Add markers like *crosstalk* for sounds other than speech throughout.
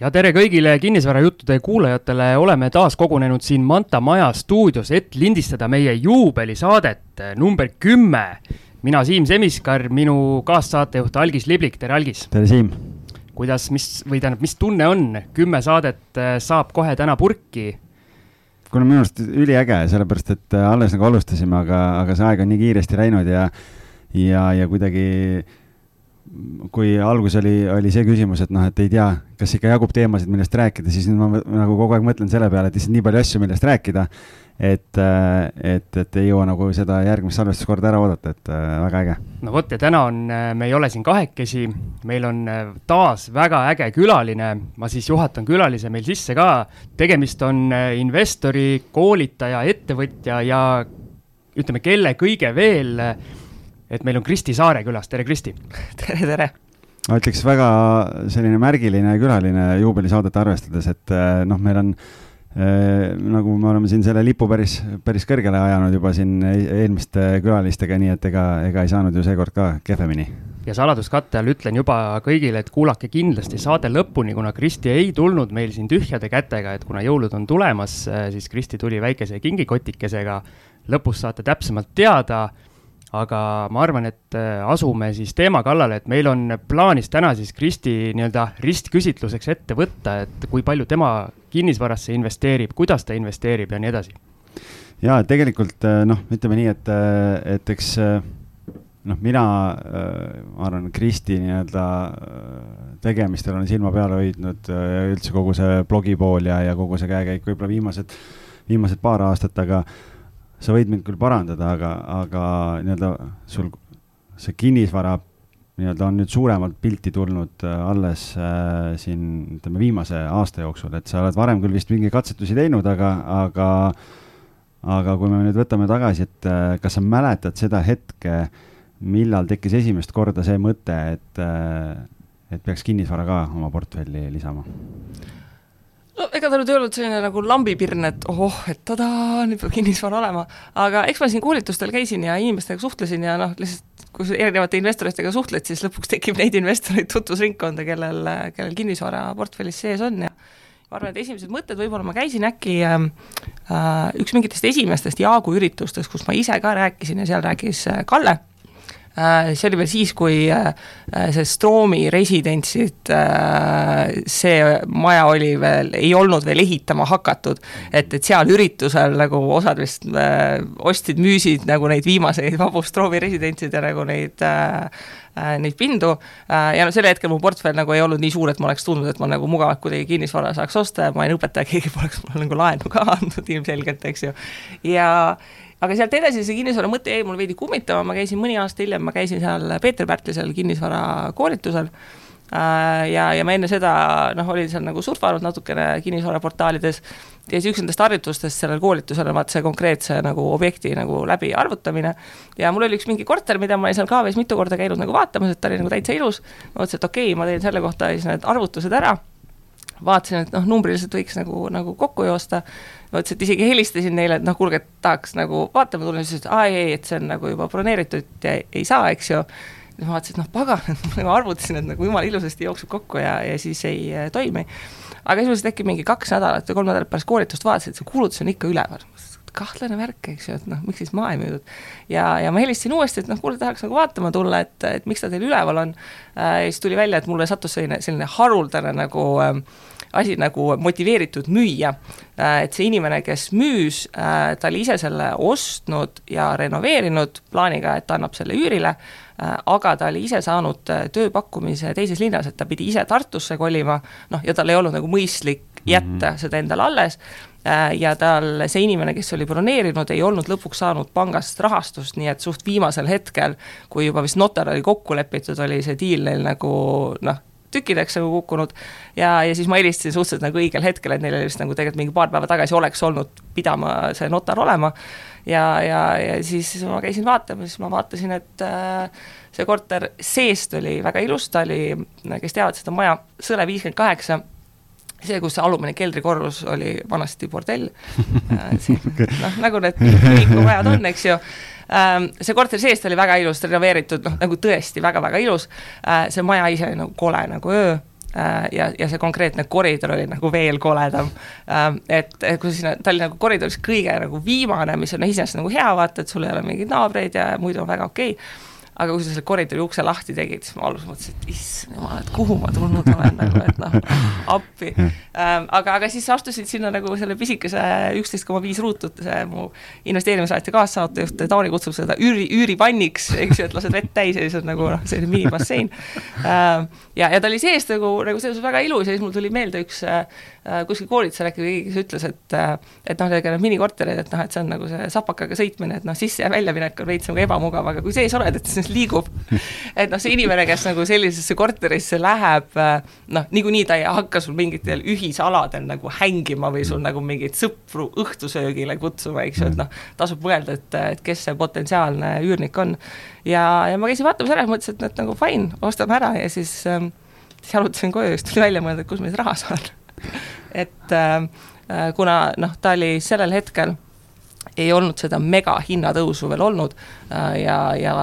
ja tere kõigile kinnisvarajuttude kuulajatele, oleme taas kogunenud siin Manta Maja stuudios, et lindistada meie juubelisaadet number kümme. mina, Siim Semiskar, minu kaassaatejuht Algis Liblik, tere Algis! tere, Siim! kuidas, mis, või tähendab, mis tunne on, kümme saadet äh, saab kohe täna purki? kuule, minu arust üliäge, sellepärast et äh, alles nagu alustasime, aga, aga see aeg on nii kiiresti läinud ja ja, ja kuidagi äh, kui algus oli, oli see küsimus, et noh, et ei tea, kas ikka jagub teemasid, millest rääkida, siis nüüd ma nagu kogu aeg mõtlen selle peale, et lihtsalt nii palju asju, millest rääkida. et, äh, et, et ei jõua nagu seda järgmist salvestuskorda ära oodata, et äh, väga äge. no vot ja täna on, äh, me ei ole siin kahekesi, meil on taas väga äge külaline, ma siis juhatan külalise meil sisse ka. tegemist on investori, koolitaja, ettevõtja ja ütleme, kelle kõige veel et meil on Kristi Saare külas, tere Kristi! *laughs* tere, tere! ma ütleks väga selline märgiline külaline juubelisaadet arvestades, et eh, noh, meil on äh, nagu me oleme siin selle lipu päris, päris kõrgele ajanud juba siin e-, eelmiste külalistega, nii et ega, ega ei saanud ju seekord ka kehvemini ja saladuskatte all ütlen juba kõigile, et kuulake kindlasti saade lõpuni, kuna Kristi ei tulnud meil siin tühjade kätega, et kuna jõulud on tulemas, eh, siis Kristi tuli väikese kingikotikesega. lõpus saate täpsemalt teada aga ma arvan, et äh, asume siis teema kallale, et meil on plaanis täna siis Kristi nii-öelda ristküsitluseks ette võtta, et kui palju tema kinnisvarasse investeerib, kuidas ta investeerib ja nii edasi. ja tegelikult äh, noh, ütleme nii, et, äh, et eks noh, mina ma arvan, Kristi nii-öelda tegemistel olen silma peal hoidnud üldse kogu see blogipool ja, ja kogu see käekäik võib-olla viimased, viimased paar aastat, aga sa võid mind küll parandada, aga, aga nii-öelda sul see kinnisvara nii-öelda on nüüd suuremalt pilti tulnud äh, alles äh, siin ütleme viimase aasta jooksul, et sa oled varem küll vist mingeid katsetusi teinud, aga, aga aga kui me nüüd võtame tagasi, et äh, kas sa mäletad seda hetke, millal tekkis esimest korda see mõte, et äh,, et peaks kinnisvara ka oma portfelli lisama? Ega ta nüüd ei olnud selline nagu lambipirn, et ohoh, et tadaa, nüüd peab kinnisvara olema, aga eks ma siin koolitustel käisin ja inimestega suhtlesin ja noh, lihtsalt kui sa erinevate investoritega suhtled, siis lõpuks tekib neid investoreid tutvusringkonda, kellel, kellel kinnisvara portfellis sees on ja ma arvan, et esimesed mõtted, võib-olla ma käisin äkki äh, äh üks mingitest esimestest Jaagu üritustest, kus ma ise ka rääkisin ja seal rääkis äh, Kalle see oli veel siis, kui äh, see Stroomi residentsid, äh, see maja oli veel, ei olnud veel ehitama hakatud. et, et seal üritusel nagu osad vist ostsid, müüsid nagu neid viimaseid vabu Stroomi residentsid ja nagu neid neid pindu ja no sel hetkel mu portfell nagu ei olnud nii suur, et ma oleks tundnud, et ma nagu mugavalt kuidagi kinnisvara saaks osta ja ma olin õpetaja, keegi poleks mulle nagu laenu ka andnud ilmselgelt, eks ju. ja aga sealt edasi see kinnisvara mõte jäi mul veidi kummitama, ma käisin mõni aasta hiljem, ma käisin seal Peeter Pärtlisel kinnisvarakoolitusel äh, ja, ja ma enne seda noh, olin seal nagu surfanud natukene kinnisvaraportaalides. Ja siis üks nendest harjutustest sellel koolitusel on vaata see konkreetse nagu objekti nagu läbi arvutamine. Ja mul oli üks mingi korter, mida ma olin seal KV-s mitu korda käinud nagu vaatamas, et ta oli nagu täitsa ilus, ma mõtlesin, et okei okay,, ma teen selle kohta siis need arvutused ära vaatasin, et noh, numbriliselt võiks nagu, nagu kokku joosta, mõtlesin, et isegi helistasin neile, et noh, kuulge, et tahaks nagu vaatama tulla, siis ütlesid, aa ei, ei, et see on nagu juba broneeritud ja ei saa, eks ju. siis ma vaatasin, et noh, pagan, ma nagu arvutasin, et nagu jumala ilusasti jookseb kokku ja, ja siis ei äh, toimi. aga siis äkki mingi kaks nädalat või kolm nädalat pärast koolitust vaatasin, et see kuulutus on ikka üleval kahtlane värk, eks ju, et noh, miks siis maha ei müüdud. ja, ja ma helistasin uuesti, et noh, kuule, tahaks nagu vaatama tulla, et, et miks ta teil üleval on äh,. ja siis tuli välja, et mulle sattus selline, selline haruldane nagu äh, asi nagu motiveeritud müüja. Äh, et see inimene, kes müüs, äh, ta oli ise selle ostnud ja renoveerinud plaaniga, et ta annab selle üürile, äh, aga ta oli ise saanud tööpakkumise teises linnas, et ta pidi ise Tartusse kolima, noh, ja tal ei olnud nagu mõistlik jätta mm -hmm. seda endale alles ja tal, see inimene, kes oli broneerinud, ei olnud lõpuks saanud pangast rahastust, nii et suht viimasel hetkel, kui juba vist notar oli kokku lepitud, oli see diil neil nagu noh, tükkideks nagu kukkunud. ja, ja siis ma helistasin suhteliselt nagu õigel hetkel, et neil oli vist nagu tegelikult mingi paar päeva tagasi oleks olnud pidama see notar olema. ja, ja, ja siis ma käisin vaatamas, siis ma vaatasin, et äh, see korter seest oli väga ilus, ta oli, kes teavad seda maja, Sõle viiskümmend kaheksa see, kus see alumine keldrikorrus oli vanasti bordell äh,, *laughs* noh, nagu need kirikumajad on, eks ju see korter seest oli väga ilus, renoveeritud, noh nagu tõesti väga-väga ilus, äh, see maja ise oli nagu kole nagu öö, Äh, ja, ja see konkreetne koridor oli nagu veel koledam. Ähm, et, et kui sinna, ta oli nagu koridoris kõige nagu viimane, mis on iseenesest nagu hea, vaata, et sul ei ole mingeid naabreid ja muidu on väga okei. okay aga kui sa selle koridori ukse lahti tegid, siis ma alguses mõtlesin, et issand jumal, et kuhu ma tulnud olen nagu, et noh, *laughs* appi ähm,. aga, aga siis astusid sinna nagu selle pisikese üksteist koma viis ruutut, see mu investeerimisraati kaassaatejuht Taani kutsub seda üüri, üüripanniks, eks ju, et lased vett täis ja siis on nagu noh, selline minibassein ähm,. ja, ja ta oli seest nagu, nagu selles mõttes väga ilus ja siis mul tuli meelde üks äh, kuskil koolitusel äkki keegi, ütles, et äh, et noh, ega need minikorterid, et noh, et see on nagu see sapakaga sõitmine, et noh, sisse ja väljaminek on veits nagu ebamugav, aga kui sees oled, et siis *laughs* liigub. et noh, see inimene, kes nagu sellisesse korterisse läheb, äh, noh, niikuinii ta ei hakka sul mingitel ühisaladel nagu hängima või sul nagu mingeid sõpru õhtusöögile kutsuma, eks ju, et noh, tasub mõelda, et, et kes see potentsiaalne üürnik on. ja, ja ma käisin vaatamas ära ja mõtlesin, et, et nagu fine, ostame ära ja siis ähm, siis jalutasin koju ja siis tuli välja mõelda, et kus ma siis raha saan *laughs* et äh, kuna noh, ta oli sellel hetkel, ei olnud seda mega hinnatõusu veel olnud äh, ja, ja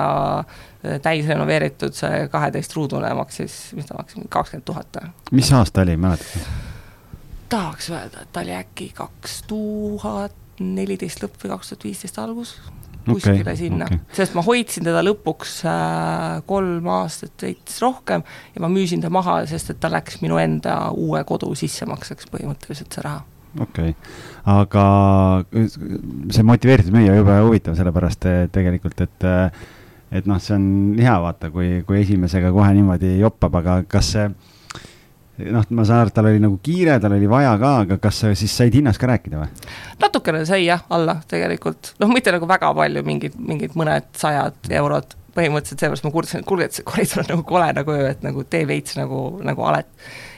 täisrenoveeritud see kaheteist-ruudune maksis, mis ta maksis, kakskümmend tuhat. mis aasta oli, mäletad? tahaks öelda, et ta oli äkki kaks tuhat neliteist lõpp või kaks tuhat viisteist algus, kuskile okay, sinna okay., sest ma hoidsin teda lõpuks äh, kolm aastat veits rohkem ja ma müüsin ta maha, sest et ta läks minu enda uue kodu sissemakseks põhimõtteliselt, see raha okei okay., aga see motiveeritud müüa jube huvitav, sellepärast tegelikult, et et noh, see on hea vaata, kui, kui esimesega kohe niimoodi joppab, aga kas see noh, ma saan aru, et tal oli nagu kiire, tal oli vaja ka, aga kas sa siis said hinnast ka rääkida või? natukene sai jah, alla tegelikult, noh, mitte nagu väga palju, mingid, mingid mõned sajad eurod põhimõtteliselt seepärast ma kurtsin, et kuulge, et see koridor on nagu kole nagu öö, et nagu tee veits nagu, nagu alet.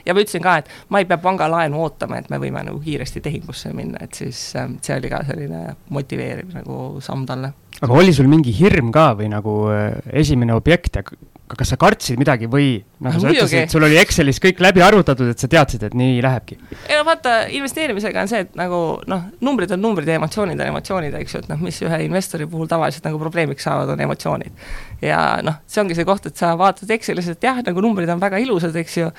ja ma ütlesin ka, et ma ei pea pangalaenu ootama, et me võime nagu kiiresti tehingusse minna, et siis ähm, see oli ka selline motiveeriv nagu samm talle. aga oli sul mingi hirm ka või nagu äh, esimene objekt ja kas sa kartsid midagi või noh, sa ütlesid, et sul oli Excelis kõik läbi arvutatud, et sa teadsid, et nii lähebki? ei no vaata, investeerimisega on see, et nagu noh, numbrid on numbrid ja emotsioonid on emotsioonid, eks ju, et noh, mis ühe investori puhul tavaliselt nagu probleemiks saavad, on emotsioonid. ja noh, see ongi see koht, et sa vaatad Excelis, et jah, nagu numbrid on väga ilusad, eks ju,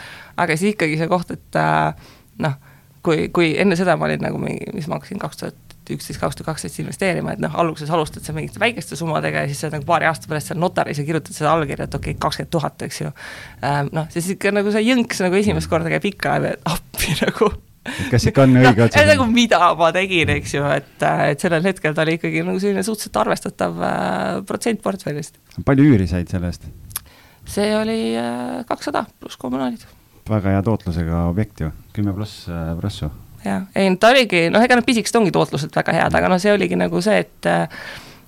aga siis ikkagi see koht, et äh, noh, kui, kui enne seda ma olin nagu mingi, mis ma hakkasin kaks tuhat üksteist, kaks tuhat kaksteist investeerima, et noh, alguses alustad sa mingite väikeste summadega ja siis sa nagu paari aasta pärast seal notaris ja kirjutad seda allkirja, et okei okay,, kakskümmend tuhat, eks ju ähm,. noh, siis ikka nagu see jõnks nagu esimest korda käib ikka appi *laughs* nagu kas ikka on õige otsus? nagu mida ma tegin, eks ju, et, et sellel hetkel ta oli ikkagi nagu selline suhteliselt arvestatav äh, protsent portfellist. palju üüri said selle eest? see oli äh, kakssada äh, pluss kommunaalid. väga hea tootlusega objekt ju, kümme pluss äh, prossu jah, ei ta oligi, noh, ega need pisikesed ongi tootluselt väga head, aga noh, see oligi nagu see, et äh,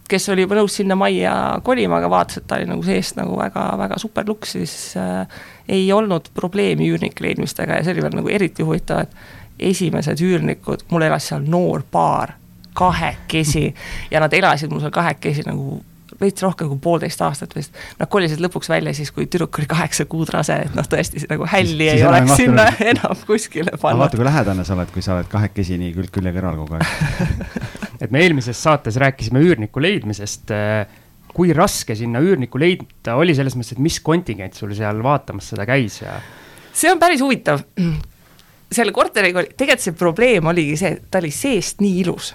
kes oli juba nõus sinna majja kolima, aga vaatas, et ta oli nagu seest nagu väga, väga super luks, siis äh, ei olnud probleemi üürnike leidmistega ja see oli veel nagu eriti huvitav, et esimesed üürnikud, mul elas seal noor paar, kahekesi ja nad elasid mul seal kahekesi nagu veits rohkem kui poolteist aastat vist. Nad kolisid lõpuks välja siis, kui tüdruk oli kaheksa kuud rase, et noh, tõesti nagu hälli siis, ei siis oleks sinna enam kuskile panna. vaata, kui lähedane sa oled, kui sa oled kahekesi nii külg külje kõrval kogu aeg *laughs* et me eelmises saates rääkisime üürniku leidmisest. kui raske sinna üürniku leida oli, selles mõttes, et mis kontingent sul seal vaatamas seda käis ja? see on päris huvitav selle korteriga oli, tegelikult see probleem oligi see, et ta oli seest nii ilus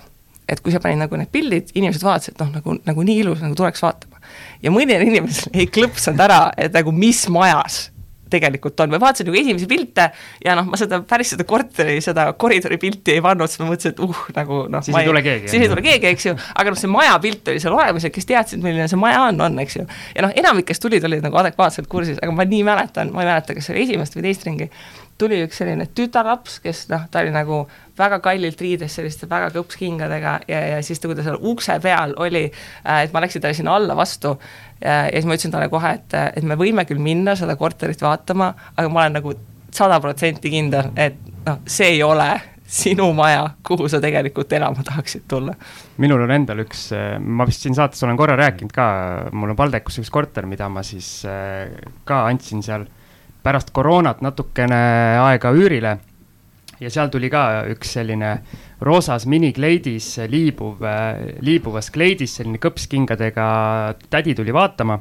et kui sa panid nagu need pildid, inimesed vaatasid, et noh, nagu, nagu nii ilus, nagu tuleks vaatama. ja mõnel inimesel ei klõpsanud ära, et nagu mis majas tegelikult on, ma vaatasin nagu esimesi pilte ja noh, ma seda päris seda korteri, seda koridori pilti ei pannud, sest ma mõtlesin, et uh, nagu noh. siis ei tule keegi. siis ei tule keegi, eks ju, aga noh, see maja pilt oli seal olemas ja kes teadsid, milline see maja on, on, eks ju. ja noh, enamik, kes tulid, olid nagu adekvaatselt kursis, aga ma nii mäletan, ma ei mäleta, kas see oli esimest või teist ringi, tuli üks selline tütarlaps, kes noh, ta oli nagu väga kallilt riides selliste väga kõpskingadega ja, ja siis ta, kui ta seal ukse peal oli, äh, et ma läksin talle sinna alla vastu ja, ja siis ma ütlesin talle kohe, et, et me võime küll minna seda korterit vaatama, aga ma olen nagu sada protsenti kindel, et noh, see ei ole sinu maja, kuhu sa tegelikult elama tahaksid tulla? minul on endal üks, ma vist siin saates olen korra rääkinud ka, mul on Valdekus üks korter, mida ma siis äh, ka andsin seal pärast koroonat natukene aega üürile. ja seal tuli ka üks selline roosas minikleidis liibuv, liibuvas kleidis, selline kõpskingadega tädi tuli vaatama.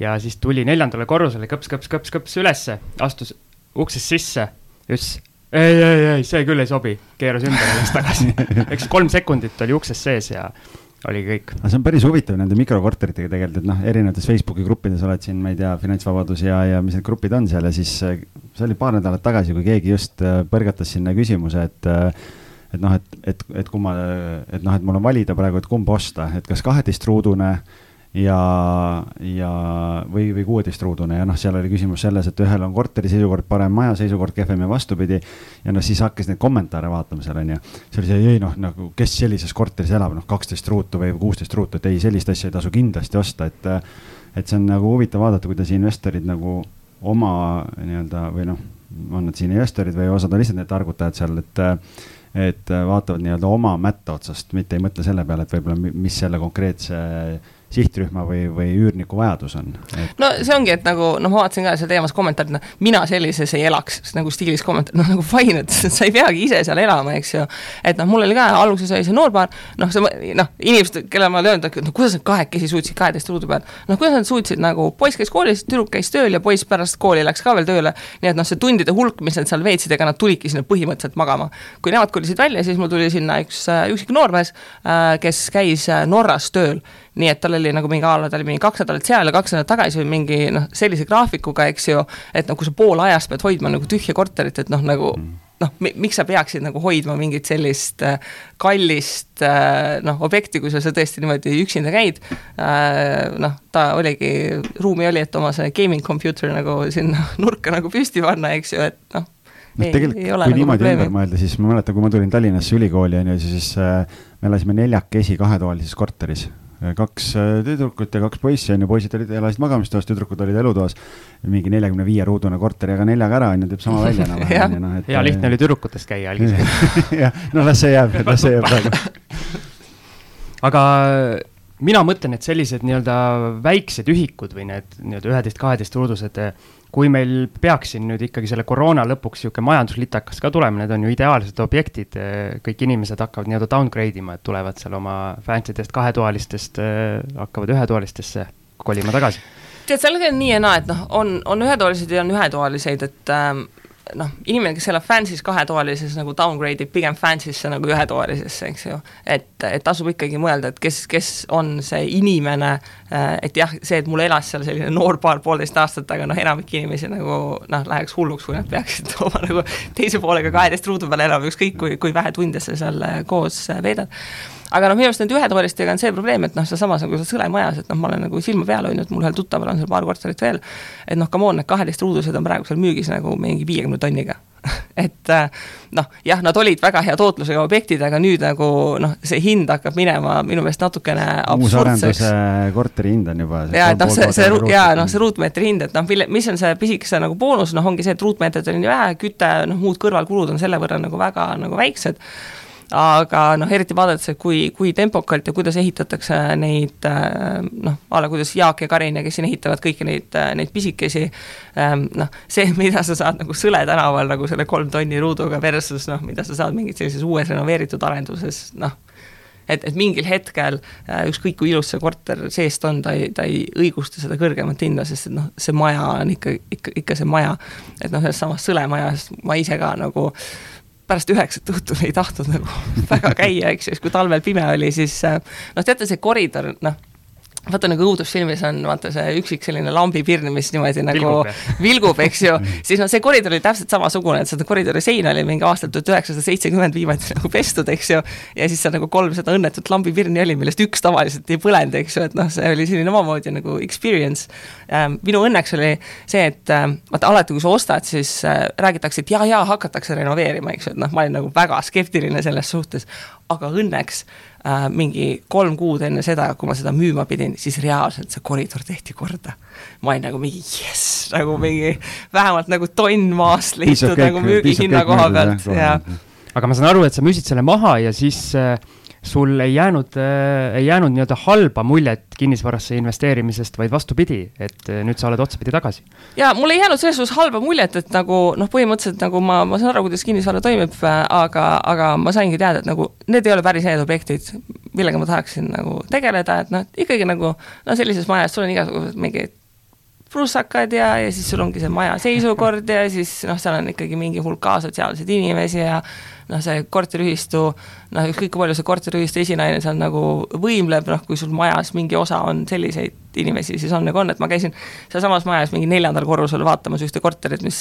ja siis tuli neljandale korrusele kõps, kõps, kõps, kõps ülesse, astus uksest sisse, ütles ei, ei, ei, see küll ei sobi, keeras ümber ja läks tagasi. *laughs* eks kolm sekundit oli ukses sees ja oligi kõik. aga see on päris huvitav nende mikrokorteritega tegelikult, et noh, erinevates Facebooki gruppides oled siin, ma ei tea, Finantsvabadus ja, ja mis need grupid on seal ja siis äh, see oli paar nädalat tagasi, kui keegi just äh, põrgatas sinna küsimuse, et äh, et noh, et, et, et kumma, et noh, et mul on valida praegu, et kumba osta, et kas kaheteistruudune äh, ja, ja, või, või kuueteistruudune ja noh, seal oli küsimus selles, et ühel on korteri seisukord parem, maja seisukord kehvem ja vastupidi. ja noh, siis hakkas neid kommentaare vaatama seal onju. see oli see, ei noh, nagu kes sellises korteris elab, noh, kaksteist ruutu või kuusteist ruutu, et ei, sellist asja ei tasu kindlasti osta, et. et see on nagu huvitav vaadata, kuidas investorid nagu oma nii-öelda või noh, on nad siin investorid või osad on lihtsalt need targutajad seal, et et vaatavad nii-öelda oma mätta otsast, mitte ei mõtle selle peale, et võib-olla, mis selle konkreetse sihtrühma või, või üürniku vajadus on et.... no see ongi, et nagu noh, ma vaatasin ka seal teemas kommentaarid, noh, mina sellises ei elaks, nagu stiilis kommentaar, noh nagu fine, et *laughs* sa ei peagi ise seal elama, eks ju. et noh, mul oli ka, alguses oli see noorpaar, noh, see noh, inimesed, kellele ma olen öelnud, et no kuidas nad kahekesi suutsid kaheteist ruudu peal, noh, kuidas nad suutsid nagu, poiss käis koolis, tüdruk käis tööl ja poiss pärast kooli läks ka veel tööle, nii et noh, see tundide hulk, mis nad seal veetsid, ega nad tulidki sinna põhimõtteliselt magama. kui nemad kolisid välja, siis mul tuli sinna üks äh, üksik noormees, äh, kes käis äh, Norras tööl nii et tal oli nagu mingi a la, ta oli mingi kaks nädalat seal ja kaks nädalat tagasi või mingi noh, sellise graafikuga, eks ju, et noh, kui sa pool ajast pead hoidma nagu tühja korterit, et noh, nagu mm noh, miks sa peaksid nagu hoidma mingit sellist äh, kallist äh, noh, objekti, kui sa seal tõesti niimoodi üksinda käid äh,. noh, ta oligi, ruumi oli, et oma see gaming computer nagu sinna *laughs* nurka nagu püsti panna, eks ju, et noh noh, tegelikult kui nagu niimoodi probleemi. ümber mõelda, siis ma mäletan, kui ma tulin Tallinnasse ülikooli on ju, siis äh, me elasime neljakesi kahetoalises korteris kaks äh, tüdrukut ja kaks poissi on ju, poisid olid, elasid magamistoas, tüdrukud olid elutoas. mingi neljakümne viie ruudune korter, aga neljaga ära on ju, teeb sama välja *laughs* enam-vähem. No, hea lihtne oli tüdrukutest käia algis *laughs* jah, no las see jääb, las see jääb praegu. *laughs* aga mina mõtlen, et sellised nii-öelda väiksed ühikud või need nii-öelda üheteist-kaheteist ruudused kui meil peaks siin nüüd ikkagi selle koroona lõpuks niisugune majanduslitakas ka tulema, need on ju ideaalsed objektid, kõik inimesed hakkavad nii-öelda downgrade ima, et tulevad seal oma fancy dest kahetoalistest, hakkavad ühetoalistesse kolima tagasi. tead, sellega on nii ja naa, et noh, on, on ühetoalised ja on ühetoaliseid, et ähm, noh, inimene, kes elab fancy's kahetoalises nagu downgrade ib pigem fancy'sse nagu ühetoalisesse, eks ju. et, et tasub ikkagi mõelda, et kes, kes on see inimene, äh, et jah, see, et mul elas seal selline noor paar poolteist aastat, aga noh, enamik inimesi nagu noh, läheks hulluks, kui nad peaksid *laughs* oma nagu teise poolega kaheteist ruudu peal elama, ükskõik kui, kui vähe tunde sa seal äh, koos äh, veedad aga noh, minu arust nende ühetoalistega on see probleem, et noh, sealsamas nagu seal Sõlemajas, et noh, ma olen nagu silma peal hoidnud, mul ühel tuttaval on seal paar korterit veel, et noh, come on, need kaheteist ruudused on praegu seal müügis nagu mingi viiekümne tonniga *laughs* et äh, noh, jah, nad olid väga hea tootlusega objektid, aga nüüd nagu noh, see hind hakkab minema minu meelest natukene absurdseks. korteri hind on juba. ja, et noh, see, see jaa, noh, see ruutmeetri hind, et noh, mille, mis on see pisikese nagu boonus, noh, ongi see, et ruutmeetrit on nii vähe, küte, noh, muud kõrvalkulud on selle võrra nagu väga nagu väiksed aga noh, eriti vaadates, et kui, kui tempokalt ja kuidas ehitatakse neid äh, noh, a la kuidas Jaak ja Karin ja kes siin ehitavad kõiki neid, äh, neid pisikesi, ähm, noh, see, mida sa saad nagu Sõle tänaval nagu selle kolm tonni ruuduga versus noh, mida sa saad mingis sellises uues renoveeritud arenduses, noh, et, et mingil hetkel äh, ükskõik kui ilus see korter seest on, ta ei, ta ei õigusta seda kõrgemat hinda, sest et noh, see maja on ikka, ikka, ikka see maja. et noh, selles samas Sõle majas ma ise ka nagu äh, pärast üheksat õhtul ei tahtnud nagu *laughs* väga käia, eks ju, siis kui talvel pime oli, siis äh, noh, teate see koridor, noh, vaata nagu õudusfilmis on vaata see üksik selline lambipirn, mis niimoodi nagu vilgub, *laughs* vilgub, eks ju, siis noh, see koridor oli täpselt samasugune, et seda koridori sein oli mingi aastal tuhat üheksasada seitsekümmend viimati nagu pestud, eks ju. ja siis seal nagu kolm seda õnnetut lambipirni oli, millest üks tavaliselt ei põlenud, eks ju, et noh, see oli selline omamoodi nagu experience. Ähm,. minu õnneks oli see, et äh, vaata alati, kui sa ostad, siis äh, räägitakse, et jaa-jaa, hakatakse renoveerima, eks ju, et noh, ma olin nagu väga skeptiline selles suhtes, aga õnneks äh, mingi kolm kuud enne seda, kui ma seda müüma pidin, siis reaalselt see koridor tehti korda. ma olin nagu mingi jess, nagu mingi vähemalt nagu tonn maast leitud nagu müügihinna koha pealt ja. aga ma saan aru, et sa müüsid selle maha ja siis äh, sul ei jäänud äh,, ei jäänud nii-öelda halba muljet kinnisvarasse investeerimisest, vaid vastupidi, et äh, nüüd sa oled otsapidi tagasi. jaa, mul ei jäänud selles suhtes halba muljet, et nagu noh, põhimõtteliselt nagu ma, ma saan aru, kuidas kinnisvara toimib, aga, aga ma saingi teada, et nagu need ei ole päris need objektid, millega ma tahaksin nagu tegeleda, et noh, ikkagi nagu no sellises majas sul on igasugused mingid prussakad ja, ja siis sul ongi see maja seisukord ja siis noh, seal on ikkagi mingi hulk asotsiaalseid inimesi ja noh, see korteriühistu, noh, ükskõik kui palju see korteriühistu esinaine seal nagu võimleb, noh, kui sul majas mingi osa on selliseid inimesi, siis on nagu on, et ma käisin sealsamas majas mingi neljandal korrusel vaatamas ühte korterit, mis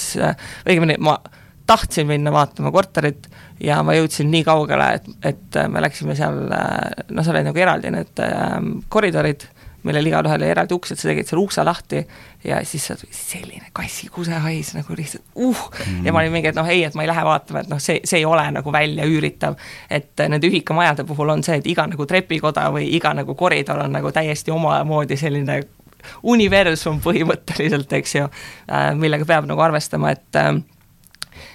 õigemini ma tahtsin minna vaatama korterit ja ma jõudsin nii kaugele, et, et me läksime seal, noh, seal olid nagu eraldi need äh, koridorid millel igalühel oli eraldi uks, et sa tegid selle ukse lahti ja siis sealt selline kassikusehais nagu lihtsalt uh mm. ja ma olin mingi, et noh, ei, et ma ei lähe vaatama, et noh, see, see ei ole nagu välja üüritav. et nende ühikamajade puhul on see, et iga nagu trepikoda või iga nagu koridor on nagu täiesti omamoodi selline universum põhimõtteliselt, eks ju, äh, millega peab nagu arvestama, et äh,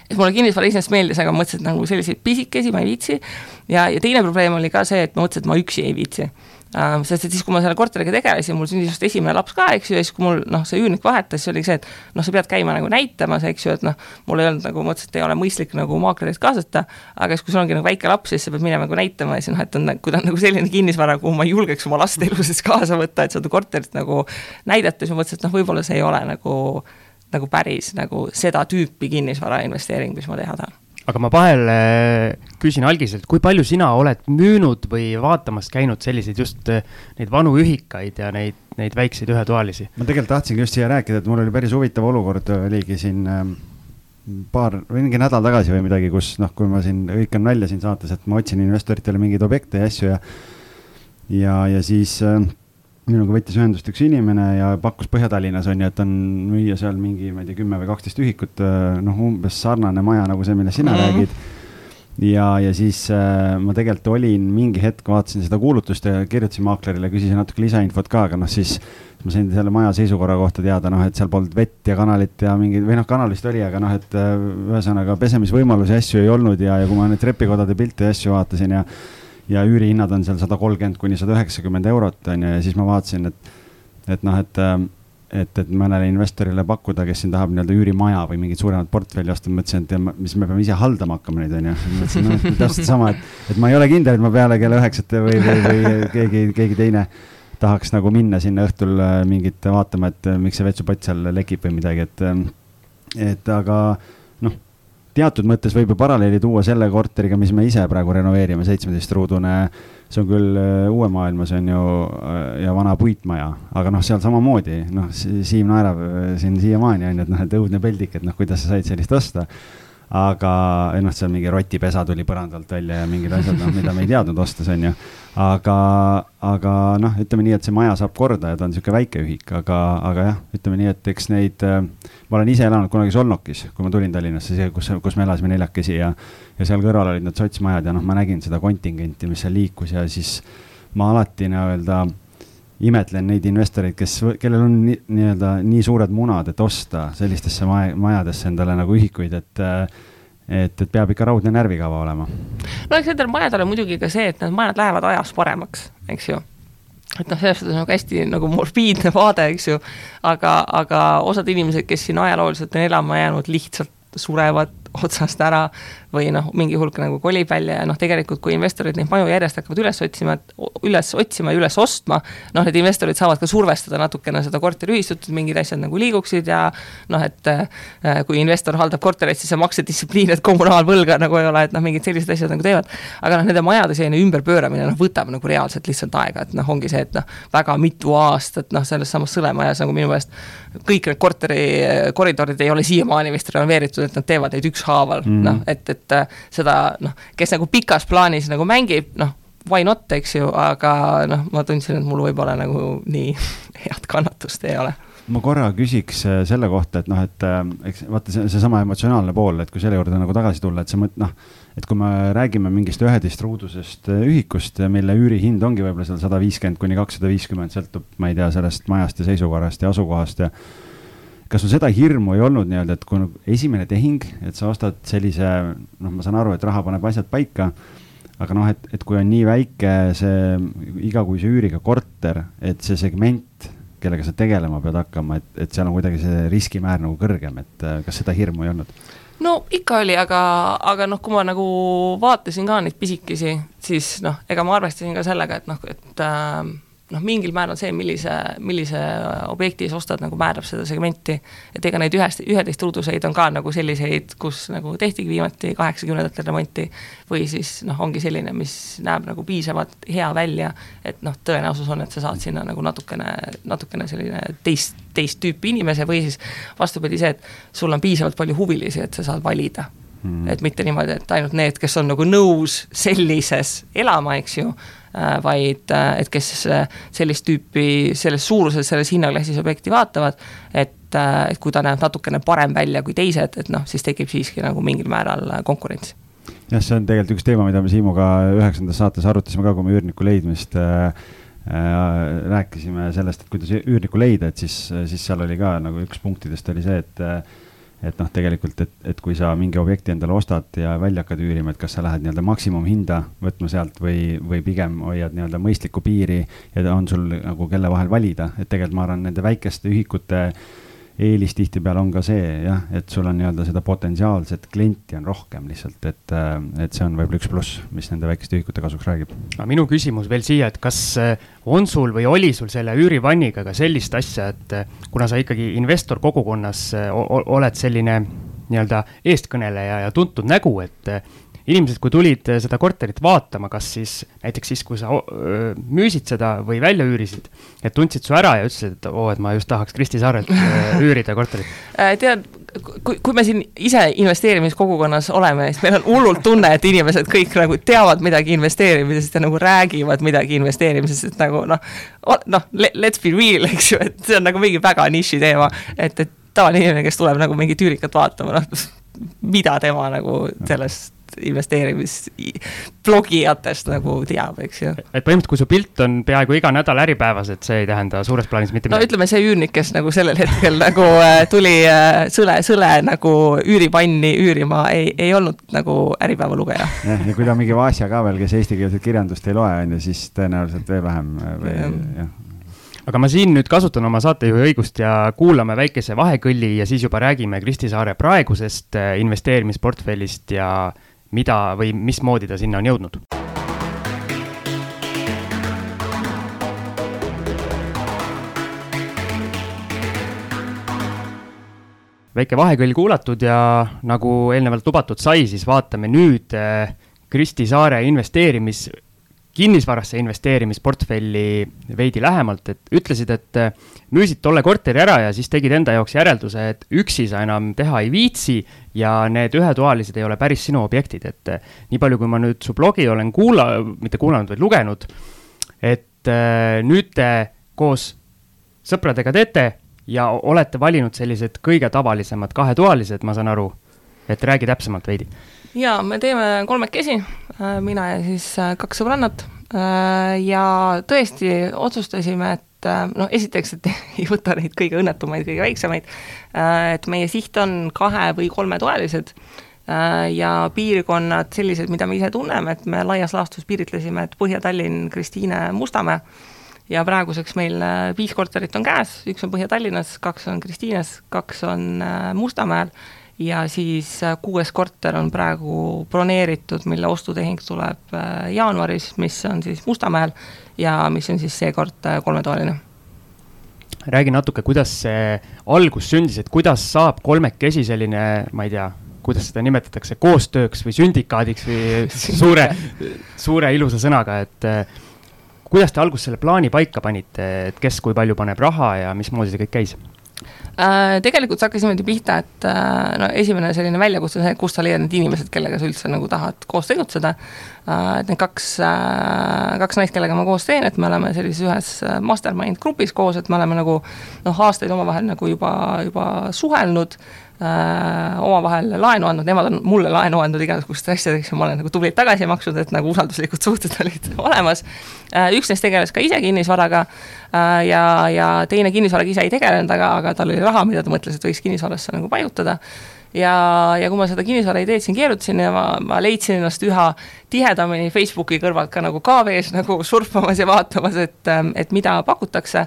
et mulle kinnisvara iseenesest meeldis, aga mõtlesin, et nagu selliseid pisikesi ma ei viitsi. ja, ja teine probleem oli ka see, et ma mõtlesin, et ma üksi ei viitsi sest et siis, kui ma selle korteriga tegelesin, mul sündis just esimene laps ka, eks ju, ja siis, kui mul noh, see üürnik vahetas, siis oligi see, et noh, sa pead käima nagu näitamas, eks ju, et noh, mul ei olnud nagu, mõtlesin, et ei ole mõistlik nagu maaklerit kaasata, aga siis, kui sul ongi nagu väike laps, siis sa pead minema nagu näitama ja siis noh, et on, kui ta on nagu selline kinnisvara, kuhu ma julgeks oma last elu sees kaasa võtta, et seda korterit nagu näidata, siis ma mõtlesin, et noh, võib-olla see ei ole nagu, nagu päris nagu seda tüüpi kinnisvara investeering, mis ma teha tahan aga ma vahel äh, küsin algiselt, kui palju sina oled müünud või vaatamas käinud selliseid just äh, neid vanu ühikaid ja neid, neid väikseid ühetoalisi? ma tegelikult tahtsingi just siia rääkida, et mul oli päris huvitav olukord, oligi siin ähm, paar, mingi nädal tagasi või midagi, kus noh, kui ma siin hõikan välja siin saates, et ma otsin investoritele mingeid objekte ja asju ja ja, ja siis äh, minuga võttis ühendust üks inimene ja pakkus Põhja-Tallinnas on ju, et on müüa seal mingi, ma ei tea, kümme või kaksteist ühikut, äh, noh, umbes sarnane maja nagu see, millest sina mm -hmm. räägid. ja, ja siis äh, ma tegelikult olin mingi hetk, vaatasin seda kuulutust ja kirjutasin maaklerile, küsisin natuke lisainfot ka, aga noh, siis ma sain selle maja seisukorra kohta teada, noh, et seal polnud vett ja kanalit ja mingeid, või noh, kanal vist oli, aga noh, et äh, ühesõnaga pesemisvõimalusi asju ei olnud ja, ja kui ma neid trepikodade pilte ja asju vaatasin ja ja üürihinnad on seal sada kolmkümmend kuni sada üheksakümmend eurot, on ju, ja siis ma vaatasin, et, et noh, et et, et mõnele investorile pakkuda, kes siin tahab nii-öelda üürimaja või mingit suuremat portfelli osta, mõtlesin, et mis me peame ise haldama hakkama neid, on ju. mõtlesin, noh, täpselt sama, et, et ma ei ole kindel, et ma peale kella üheksat või, või, või keegi, keegi teine tahaks nagu minna sinna õhtul äh, mingit vaatama, et äh, miks see vetsupott seal lekib või midagi, et, et aga teatud mõttes võib ju paralleeli tuua selle korteriga, mis me ise praegu renoveerime, seitsmeteistruudune. see on küll äh, uue maailma, see on ju äh, ja vana puitmaja, aga noh, seal samamoodi noh, Siim naerab äh, siin siiamaani on ju, et noh, et õudne peldik, et noh, kuidas sa said sellist osta aga noh, seal mingi rotipesa tuli põrandalt välja ja mingid asjad, noh, mida me ei teadnud ostes, on ju. aga, aga noh, ütleme nii, et see maja saab korda ja ta on niisugune väike ühik, aga, aga jah, ütleme nii, et eks neid äh,, ma olen ise elanud kunagi Solnokis, kui ma tulin Tallinnasse, kus, kus me elasime neljakesi ja, ja seal kõrval olid need sotsmajad ja noh, ma nägin seda kontingenti, mis seal liikus ja siis ma alati nii-öelda no, imetlen neid investoreid, kes, kellel on nii-öelda nii, nii suured munad, et osta sellistesse maja, majadesse endale nagu ühikuid, et et, et peab ikka raudne närvikava olema. no eks nendel majadel on muidugi ka see, et need majad lähevad ajas paremaks, eks ju et noh, selles suhtes nagu hästi nagu morbiidne vaade, eks ju, aga, aga osad inimesed, kes siin ajalooliselt on elama jäänud, lihtsalt surevad otsast ära või noh, mingi hulk nagu kolib välja ja noh, tegelikult kui investorid neid maju järjest hakkavad üles otsima, üles otsima ja üles ostma, noh, need investorid saavad ka survestada natukene seda korteriühistut, et mingid asjad nagu liiguksid ja noh, et äh, kui investor haldab korterit, siis on maksedistsipliin, et kommunaalvõlga nagu ei ole, et noh, mingid sellised asjad nagu teevad. aga noh, nende majade selline ümberpööramine noh, võtab nagu reaalselt lihtsalt aega, et noh, ongi see, et noh, väga mitu aastat noh, selles samas Sõlemajas nagu minu meelest kõik need korterikoridorid ei ole siiamaani vist renoveeritud, et nad teevad neid ükshaaval mm, noh, et, et äh, seda noh, kes nagu pikas plaanis nagu mängib, noh, why not, eks ju, aga noh, ma tundsin, et mul võib-olla nagu nii *laughs* head kannatust ei ole. Ma korra küsiks äh, selle kohta, et noh, et äh, eks vaata see, seesama emotsionaalne pool, et kui selle juurde nagu tagasi tulla, et see mõt-, noh, et kui me räägime mingist üheteistruudusest ühikust, mille üürihind ongi võib-olla seal sada viiskümmend kuni kakssada viiskümmend, sõltub, ma ei tea, sellest majast ja seisukorrast ja asukohast ja kas sul seda hirmu ei olnud nii-öelda, et kui nagu esimene tehing, et sa ostad sellise, noh, ma saan aru, et raha paneb asjad paika, aga noh, et, et kui on nii väike see igakuise üüriga korter, et see segment, kellega sa tegelema pead hakkama, et, et seal on kuidagi see riskimäär nagu kõrgem, et äh, kas seda hirmu ei olnud? no ikka oli, aga, aga noh, kui ma nagu vaatasin ka neid pisikesi, siis noh, ega ma arvestasin ka sellega, et noh, et äh, noh, mingil määral see, millise, millise objekti sa ostad, nagu määrab seda segmenti. et ega neid ühest, üheteistruuduseid on ka nagu selliseid, kus nagu tehtigi viimati kaheksakümnendatel remonti, või siis noh, ongi selline, mis näeb nagu piisavalt hea välja, et noh, tõenäosus on, et sa saad sinna nagu natukene, natukene selline teist, teist tüüpi inimese või siis vastupidi see, et sul on piisavalt palju huvilisi, et sa saad valida. Mm.. et mitte niimoodi, et ainult need, kes on nagu nõus sellises elama, eks ju Äh, vaid äh, et kes äh, sellist tüüpi, selles suuruses, selles hinnaklassis objekti vaatavad, et, et kui ta näeb natukene parem välja kui teised, et noh, siis tekib siiski nagu mingil määral konkurents. Jah, see on tegelikult üks teema, mida me Siimuga üheksandas saates arutasime ka, kui me üürniku leidmist äh, rääkisime sellest, et kuidas üürnikku leida, et siis, siis seal oli ka nagu üks punktidest oli see, et et noh, tegelikult, et, et kui sa mingi objekti endale ostad ja välja hakkad üürima, et kas sa lähed nii-öelda maksimumhinda võtma sealt või, või pigem hoiad nii-öelda mõistlikku piiri ja on sul nagu kelle vahel valida, et tegelikult ma arvan, nende väikeste ühikute äh, eelis tihtipeale on ka see jah, et sul on nii-öelda seda potentsiaalset klienti on rohkem lihtsalt, et, äh, et see on võib-olla üks pluss, mis nende väikeste ühikute kasuks räägib. aga minu küsimus veel siia, et kas äh, on sul või oli sul selle üürivanniga ka sellist asja, et äh, kuna sa ikkagi investor kogukonnas oled selline nii-öelda eestkõneleja ja tuntud nägu, et inimesed, kui tulid eh, seda korterit vaatama, kas siis näiteks siis, kui sa müüsid seda või välja üürisid, et tundsid su ära ja ütlesid, et oo, et ma just tahaks Kristi Saarelt *laughs* üürida korterit. Äh, tead, kui, kui me siin ise investeerimiskogukonnas oleme, siis meil on hullult tunne, et inimesed kõik nagu teavad midagi investeerimisest ja nagu räägivad midagi investeerimisest, et nagu noh, noh, let's be real, eks ju, et see on nagu mingi väga niši teema, et, et tavaline inimene, kes tuleb nagu mingit üürikat vaatama, noh, *laughs* mida tema nagu sellest investeerimisblogijatest nagu teab, eks ju. et põhimõtteliselt, kui su pilt on peaaegu iga nädal Äripäevas, et see ei tähenda suures plaanis mitte midagi? no ütleme, see üürnik, kes nagu sellel hetkel nagu äh, tuli äh, sõle, sõle nagu üüripanni üürima, ei, ei olnud nagu Äripäeva lugeja. jah, ja kui ta on mingi Vasja ka veel, kes eestikeelset kirjandust ei loe, on ju, siis tõenäoliselt veel vähem äh, või jah aga ma siin nüüd kasutan oma saatejuhi õigust ja kuulame väikese vahekõlli ja siis juba räägime Kristi Saare praegusest investeerimisportfellist ja mida või mismoodi ta sinna on jõudnud? väike vahekõll kuulatud ja nagu eelnevalt lubatud sai, siis vaatame nüüd eh, Kristi Saare investeerimis kinnisvarasse investeerimisportfelli veidi lähemalt, et ütlesid, et äh, müüsid tolle korteri ära ja siis tegid enda jaoks järelduse, et üksi sa enam teha ei viitsi ja need ühetoalised ei ole päris sinu objektid, et äh, nii palju, kui ma nüüd su blogi olen kuula-, mitte kuulanud, vaid lugenud, et äh, nüüd te koos sõpradega teete ja olete valinud sellised kõige tavalisemad kahetoalised, ma saan aru, et räägi täpsemalt veidi jaa, me teeme kolmekesi, äh, mina ja siis äh, kaks sõbrannat. Äh, ja tõesti otsustasime, et noh, esiteks, et *laughs* ei võta neid kõige õnnetumaid, kõige väiksemaid, et meie siht on kahe- või kolmetoalised. Ja piirkonnad sellised, mida me ise tunneme, et me laias laastus piiritlesime, et Põhja-Tallinn, Kristiine, Mustamäe, ja praeguseks meil viis korterit on käes, üks on Põhja-Tallinnas, kaks on Kristiines, kaks on Mustamäel ja siis äh, kuues korter on praegu broneeritud, mille ostutehing tuleb äh, jaanuaris, mis on siis Mustamäel ja mis on siis seekord äh, kolmetoaline räägi natuke, kuidas see algus sündis, et kuidas saab kolmekesi selline, ma ei tea, kuidas seda nimetatakse, koostööks või sündikaadiks või *laughs* suure, suure ilusa sõnaga, et kuidas te alguses selle plaani paika panite, et kes kui palju paneb raha ja mismoodi see kõik käis? Äh, tegelikult see hakkas niimoodi pihta, et äh, no esimene selline väljakutse on see, et kust sa leiad need inimesed, kellega sa üldse nagu tahad koos tegutseda. Äh, et need kaks, kaks naist, kellega ma koos teen, et me oleme sellises ühes mastermind grupis koos, et me oleme nagu noh, aastaid omavahel nagu juba, juba suhelnud omavahel laenu andnud, nemad on mulle laenu andnud igasugusteks asjadeks ja ma olen nagu tublilt tagasi maksnud, et nagu usalduslikud *laughs* suhted olid olemas äh,. üks neist tegeles ka ise kinnisvaraga äh, ja, ja teine kinnisvaraga ise ei tegelenud, aga, aga tal oli raha, mida ta mõtles, et võiks kinnisvarasse nagu paigutada ja, ja kui ma seda kinnisvaraideed siin keerutasin ja ma, ma leidsin ennast üha tihedamini Facebooki kõrvalt ka nagu KV-s nagu surfamas ja vaatamas, et, et mida pakutakse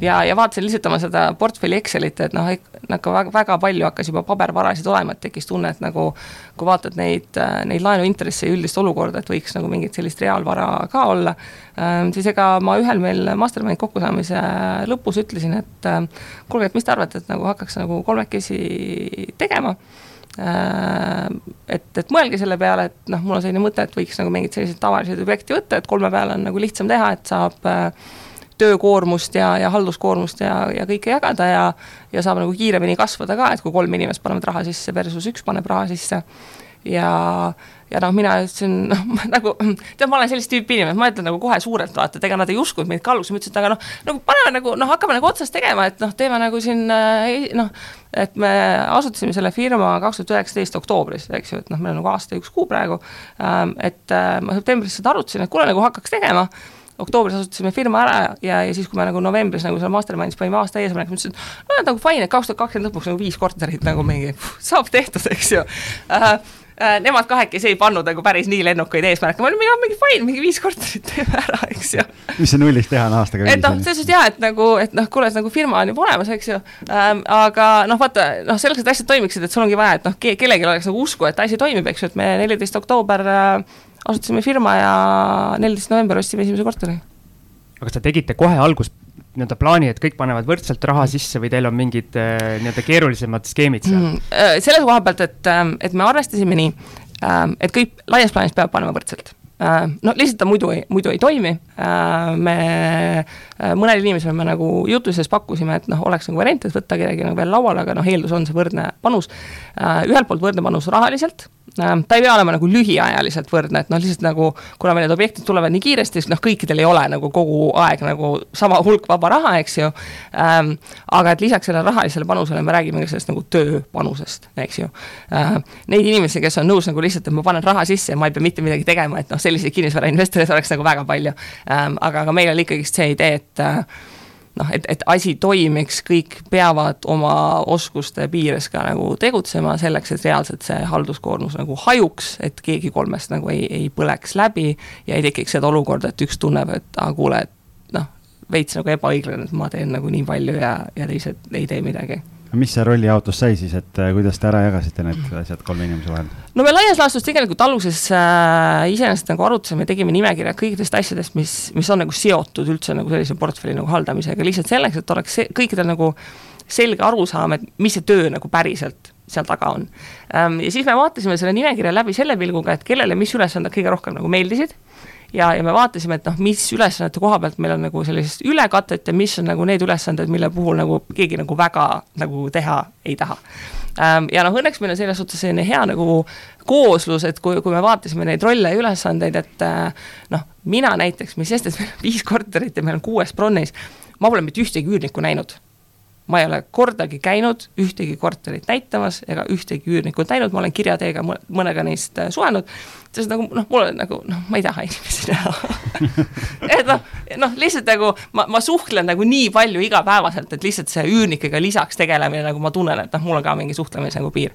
ja, ja vaatasin lihtsalt oma seda portfelli Excelit, et noh, nagu väga, väga palju hakkas juba pabervarasid olema, et tekkis tunne, et nagu kui vaatad neid, neid laenuintresse ja üldist olukorda, et võiks nagu mingit sellist reaalvara ka olla, ähm, siis ega ma ühel meil mastermind kokkusaamise lõpus ütlesin, et ähm, kuulge, et mis te arvate, et nagu hakkaks nagu kolmekesi tegema? Äh, et, et mõelge selle peale, et noh, mul on selline mõte, et võiks nagu mingeid selliseid tavaliseid objekte võtta, et kolme peale on nagu lihtsam teha, et saab äh, töökoormust ja, ja halduskoormust ja, ja kõike jagada ja ja saab nagu kiiremini kasvada ka, et kui kolm inimest panevad raha sisse versus üks paneb raha sisse. ja, ja noh, mina ütlesin, *laughs* noh nagu tead, ma olen sellist tüüpi inimene, ma ütlen nagu kohe suurelt, vaata, et ega nad ei uskunud meid kalluks, ma ütlesin, et aga noh, nagu paneme nagu noh, hakkame nagu otsast tegema, et noh, teeme nagu siin äh, noh, et me asutasime selle firma kaks tuhat üheksateist oktoobris, eks ju, et noh, meil on nagu aasta ja üks kuu praegu, ähm, et äh, ma septembris seda arutasin, et kuule, nagu hakkaks tegema oktoobris asutasime firma ära ja, ja siis, kui me nagu novembris nagu seal Mastermindis panime aasta eesmärk, ma ütlesin, et no nagu fine, et kaks tuhat kakskümmend lõpuks nagu viis korterit nagu mingi saab tehtud, eks ju uh, uh, nemad kahekesi ei pannud nagu päris nii lennukaid eesmärke, ma olin mingi, mingi fine, mingi viis korterit teeme ära, eks ju. mis see nullist teha on aastaga viis? et noh, selles suhtes jaa, et nagu, et noh, kuule, nagu firma on juba olemas, eks ju ähm,, aga noh, vaata, noh, selleks, et asjad toimiksid, et sul ongi vaja, et noh, kellelgi oleks nagu usku, et asi toimib, eks ju, et me neliteist oktoober äh, asutasime firma ja neliteist november ostsime esimese korteri. aga kas te tegite kohe alguses nii-öelda plaani, et kõik panevad võrdselt raha sisse või teil on mingid äh, nii-öelda keerulisemad skeemid seal mm,? selle koha pealt, et, ähm, et me arvestasime nii, ähm, et kõik laias plaanis peavad panema võrdselt no lihtsalt ta muidu ei, muidu ei toimi, me mõnele inimesele me nagu jutu sees pakkusime, et noh, oleks nagu variant, et võtta kedagi nagu veel lauale, aga noh, eeldus on see võrdne panus. ühelt poolt võrdne panus rahaliselt ta ei pea olema nagu lühiajaliselt võrdne, et noh, lihtsalt nagu kuna meil need objektid tulevad nii kiiresti, siis noh, kõikidel ei ole nagu kogu aeg nagu sama hulk vaba raha, eks ju ähm,. aga et lisaks sellele rahalisele panusele me räägime ka sellest nagu tööpanusest, eks ju äh,. Neid inimesi, kes on nõus nagu lihtsalt, et ma panen raha sisse ja ma ei pea mitte midagi tegema, et noh, selliseid kinnisvarainvestoreid oleks nagu väga palju ähm,. aga, aga meil oli ikkagist see idee, et äh, noh, et, et asi toimiks, kõik peavad oma oskuste piires ka nagu tegutsema selleks, et reaalselt see halduskoormus nagu hajuks, et keegi kolmest nagu ei, ei põleks läbi ja ei tekiks seda olukorda, et üks tunneb, et aa, kuule, et noh, veits nagu ebaõiglane, et ma teen nagu nii palju ja, ja teised ei tee midagi mis see rollijaotus sai siis, et äh, kuidas te ära jagasite need asjad kolme inimese vahel? no me laias laastus tegelikult alguses äh, iseenesest nagu arutasime, tegime nimekirja kõikidest asjadest, mis, mis on nagu seotud üldse nagu sellise portfelli nagu haldamisega, lihtsalt selleks, et oleks see, kõikidel nagu selge arusaam, et mis see töö nagu päriselt seal taga on. Ähm, ja siis me vaatasime selle nimekirja läbi selle pilguga, et kellele mis ülesanded kõige rohkem nagu meeldisid ja, ja me vaatasime, et noh, mis ülesannete koha pealt meil on nagu sellist ülekatet ja mis on nagu need ülesanded, mille puhul nagu keegi nagu väga nagu teha ei taha. Ähm, ja noh, õnneks meil on selles suhtes selline hea nagu kooslus, et kui, kui me vaatasime neid rolle ja ülesandeid, et äh, noh, mina näiteks, mis sest, et meil on viis korterit ja meil on kuues Bronnis, ma pole mitte ühtegi üürnikku näinud. Ma ei ole kordagi käinud ühtegi korterit näitamas ega ühtegi üürnikut näinud, ma olen kirja teiega mõnega neist äh, suhelnud, sest nagu noh, mul on nagu noh, ma ei taha inimesi näha *laughs* et noh, noh lihtsalt nagu ma, ma suhtlen nagu nii palju igapäevaselt, et lihtsalt see üürnikega lisaks tegelemine, nagu ma tunnen, et noh, mul on ka mingi suhtlemise nagu piir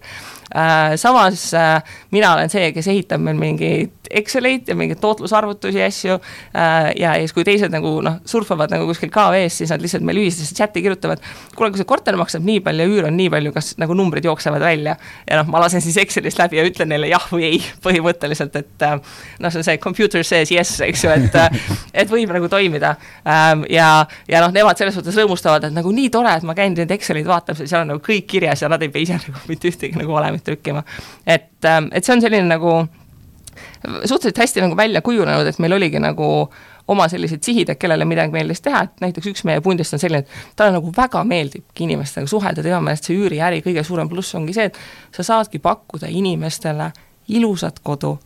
äh,. samas äh, mina olen see, kes ehitab meil mingeid Exceleid ja mingeid tootlusarvutusi ja asju äh, ja, siis, kui teised nagu noh, surfavad nagu kuskil KV-s, siis nad lihtsalt meil ühisesse chati kirjutavad, kuule, kui see korter maksab nii palju ja üür on nii palju, kas nagu numbrid jooksevad välja? ja noh, ma lasen siis Excelist läbi ja ütlen neile jah või ei põhimõtteliselt, et äh, noh, see on see computer says yes, eks ju, et äh, *laughs* et võib nagu toimida ähm,. ja, ja noh, nemad selles suhtes rõõmustavad, et nagu nii tore, et ma käin need Excelid vaatamas ja seal on nagu kõik kirjas ja nad ei pea ise nagu mitte ühtegi nagu valemit trükkima. et, ähm, et see on selline nagu suhteliselt hästi nagu välja kujunenud, et meil oligi nagu oma sellised sihid, et kellele midagi meeldis teha, et näiteks üks meie pundist on selline, et talle nagu väga meeldibki inimestega suhelda, tema meelest see üüriäri kõige suurem pluss ongi see, et sa saadki pakkuda inimestele ilusat kodu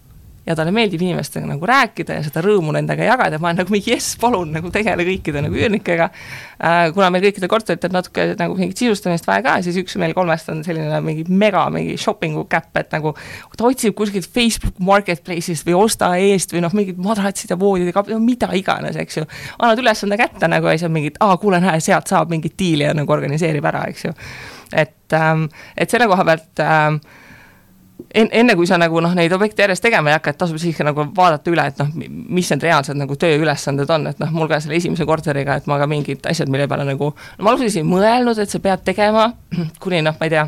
ja talle meeldib inimestega nagu rääkida ja seda rõõmu nendega jagada, ma olen nagu mingi jess, palun nagu tegele kõikide nagu üürnikega äh,. kuna meil kõikidel korteritel natuke nagu mingit sisustamist vaja ka, siis üks meil kolmest on selline mingi mega mingi shopping'u käpp, et nagu ta otsib kuskilt Facebook Marketplace'ist või osta eest või noh, mingid madratsid ja voodid ja no, mida iganes, eks ju. annad ülesande kätte nagu ja siis on mingid, aa, kuule, näe, sealt saab mingit diili ja nagu organiseerib ära, eks ju. et ähm,, et selle koha pealt ähm, en-, enne kui sa nagu noh, neid objekte järjest tegema ei hakka, et tasub siiski nagu vaadata üle, et noh, mis need reaalsed nagu tööülesanded on, et noh, mul ka selle esimese korteriga, et ma ka mingid asjad, mille peale nagu, no ma alguses ei mõelnud, et sa pead tegema, *clears throat* kuni noh, ma ei tea,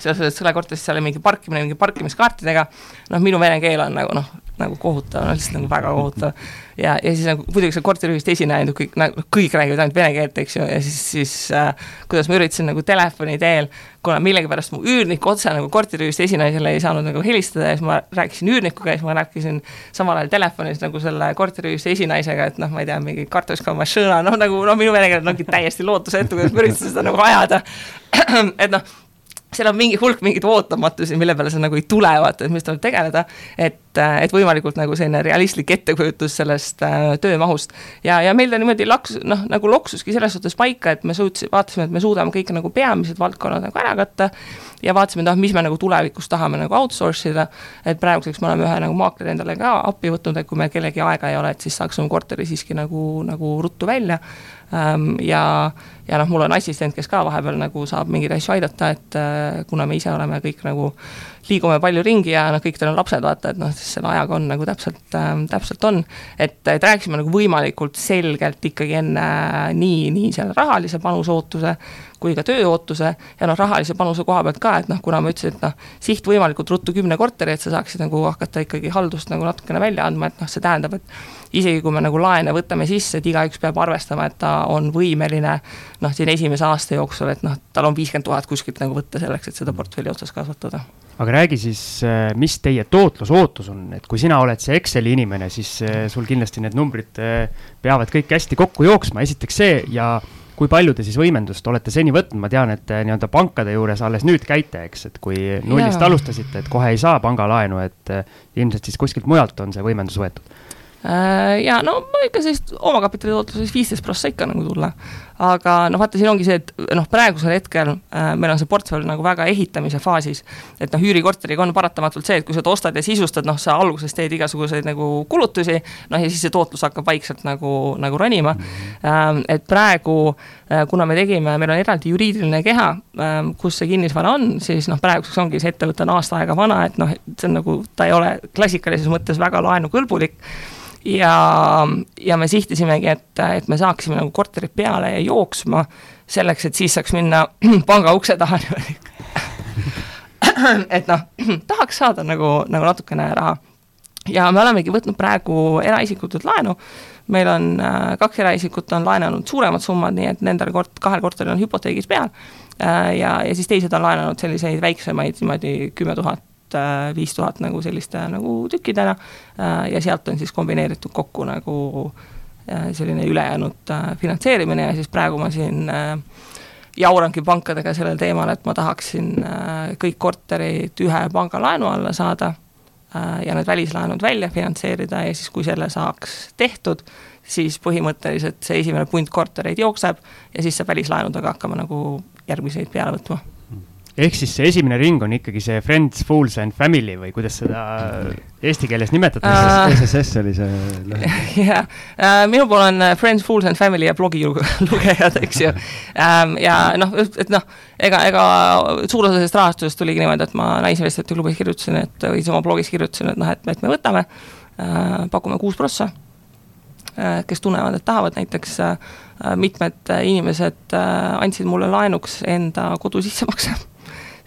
selles sõlekorteris seal oli mingi parkimine mingi parkimiskaartidega, noh, minu vene keel on nagu noh, nagu kohutav, no lihtsalt nagu väga kohutav. ja, ja siis nagu muidugi see korteriühist esinejad, kõik nagu kõik räägivad ainult vene keelt, eks ju, ja siis, siis äh, kuidas ma üritasin nagu telefoni teel, kuna millegipärast mu üürnik otse nagu korteriühist esinaisele ei saanud nagu helistada ja siis ma rääkisin üürnikuga ja siis ma rääkisin samal ajal telefonis nagu selle korteriühiste esinaisega, et noh, ma ei tea, mingi kartuška mašõna, noh nagu no minu vene keel ongi täiesti lootusetu, kuidas ma üritasin seda nagu ajada *clears throat* et noh, seal on mingi hulk mingeid ootamatusi, mille peale sa nagu ei tule, vaata, et mis tuleb tegeleda, et, et võimalikult nagu selline realistlik ettekujutus sellest äh, töömahust. ja, ja meil ta niimoodi laks-, noh, nagu loksuski selles suhtes paika, et me suutsime, vaatasime, et me suudame kõik nagu peamised valdkonnad nagu ära katta ja vaatasime, et noh, mis me nagu tulevikus tahame nagu outsource ida, et praeguseks me oleme ühe nagu maakleri endale ka appi võtnud, et kui meil kellegi aega ei ole, et siis saaks oma korteri siiski nagu, nagu ruttu välja ähm, ja ja noh, mul on assistent, kes ka vahepeal nagu saab mingeid asju aidata, et äh, kuna me ise oleme kõik nagu, liigume palju ringi ja noh, kõik teil on lapsed, vaata, et noh, siis selle ajaga on nagu täpselt äh,, täpselt on. et, et rääkisime nagu võimalikult selgelt ikkagi enne nii, nii selle rahalise panuse ootuse kui ka tööootuse ja noh, rahalise panuse koha pealt ka, et noh, kuna ma ütlesin, et noh, siht võimalikult ruttu kümne korteri, et sa saaksid nagu hakata ikkagi haldust nagu natukene välja andma, et noh, see tähendab, et isegi kui me nagu laene võtame sisse, et igaüks peab arvestama, et ta on võimeline noh, siin esimese aasta jooksul, et noh, tal on viiskümmend tuhat kuskilt nagu võtta selleks, et seda portfelli otsas kasvatada. aga räägi siis, äh, mis teie tootlusootus on, et kui sina oled see Exceli inimene, siis äh, sul kindlasti need numbrid äh, peavad kõik hästi kokku jooksma, esiteks see ja kui palju te siis võimendust olete seni võtnud, ma tean, et nii-öelda pankade juures alles nüüd käite, eks, et kui nullist Jaa. alustasite, et kohe ei saa pangalaenu, et ilmselt siis kuskilt mujalt on see võimendus võetud ja no ikka sellist omakapitali tootluses viisteist prossa ikka nagu tulla. aga noh, vaata, siin ongi see, et noh, praegusel hetkel äh, meil on see portfell nagu väga ehitamise faasis. et noh, üürikorteriga on paratamatult see, et kui sa ta ostad ja sisustad, noh, sa alguses teed igasuguseid nagu kulutusi, noh ja siis see tootlus hakkab vaikselt nagu, nagu ronima ähm,. et praegu äh, kuna me tegime, meil on eraldi juriidiline keha, ähm, kus see kinnisvara on, siis noh, praeguseks ongi see ettevõte on aasta aega vana, et noh, see on nagu, ta ei ole klassikalises mõttes väga laenukõlbulik ja, ja me sihtisimegi, et, et me saaksime nagu korterid peale ja jooksma, selleks, et siis saaks minna *clears throat* panga ukse taha *clears throat* et noh, *clears throat* tahaks saada nagu, nagu natukene raha. ja me olemegi võtnud praegu eraisikutelt laenu, meil on äh, kaks eraisikut on laenanud suuremad summad, nii et nendel kort-, kahel korteril on hüpoteegid peal äh, ja, ja siis teised on laenanud selliseid väiksemaid niimoodi kümme tuhat tuhat, viis tuhat nagu selliste nagu tükkidena äh, ja sealt on siis kombineeritud kokku nagu äh, selline ülejäänud äh, finantseerimine ja siis praegu ma siin jaurangi pankadega sellel teemal, et ma tahaksin kõik korterid ühe pangalaenu alla saada ja need välislaenud välja finantseerida ja siis, kui selle saaks tehtud, siis põhimõtteliselt see esimene punt kortereid jookseb ja siis saab välislaenudega hakkama nagu järgmiseid peale võtma ehk siis see esimene ring on ikkagi see Friends, Fools and Family või kuidas seda eesti keeles nimetatakse uh,? SSS oli see lõhe. *laughs* jah, äh, minu pool on äh, Friends, Fools and Family ja blogilugejad, *laughs* eks ju. Ähm, ja noh, et noh, ega, ega suur osa sellest rahastusest tuligi niimoodi, et ma Naisinvestorite klubis kirjutasin, et või siis oma blogis kirjutasin, et noh, et, et me võtame, äh, pakume kuus prossa, kes tunnevad, et tahavad, näiteks mitmed inimesed andsid mulle laenuks enda kodu sissemakse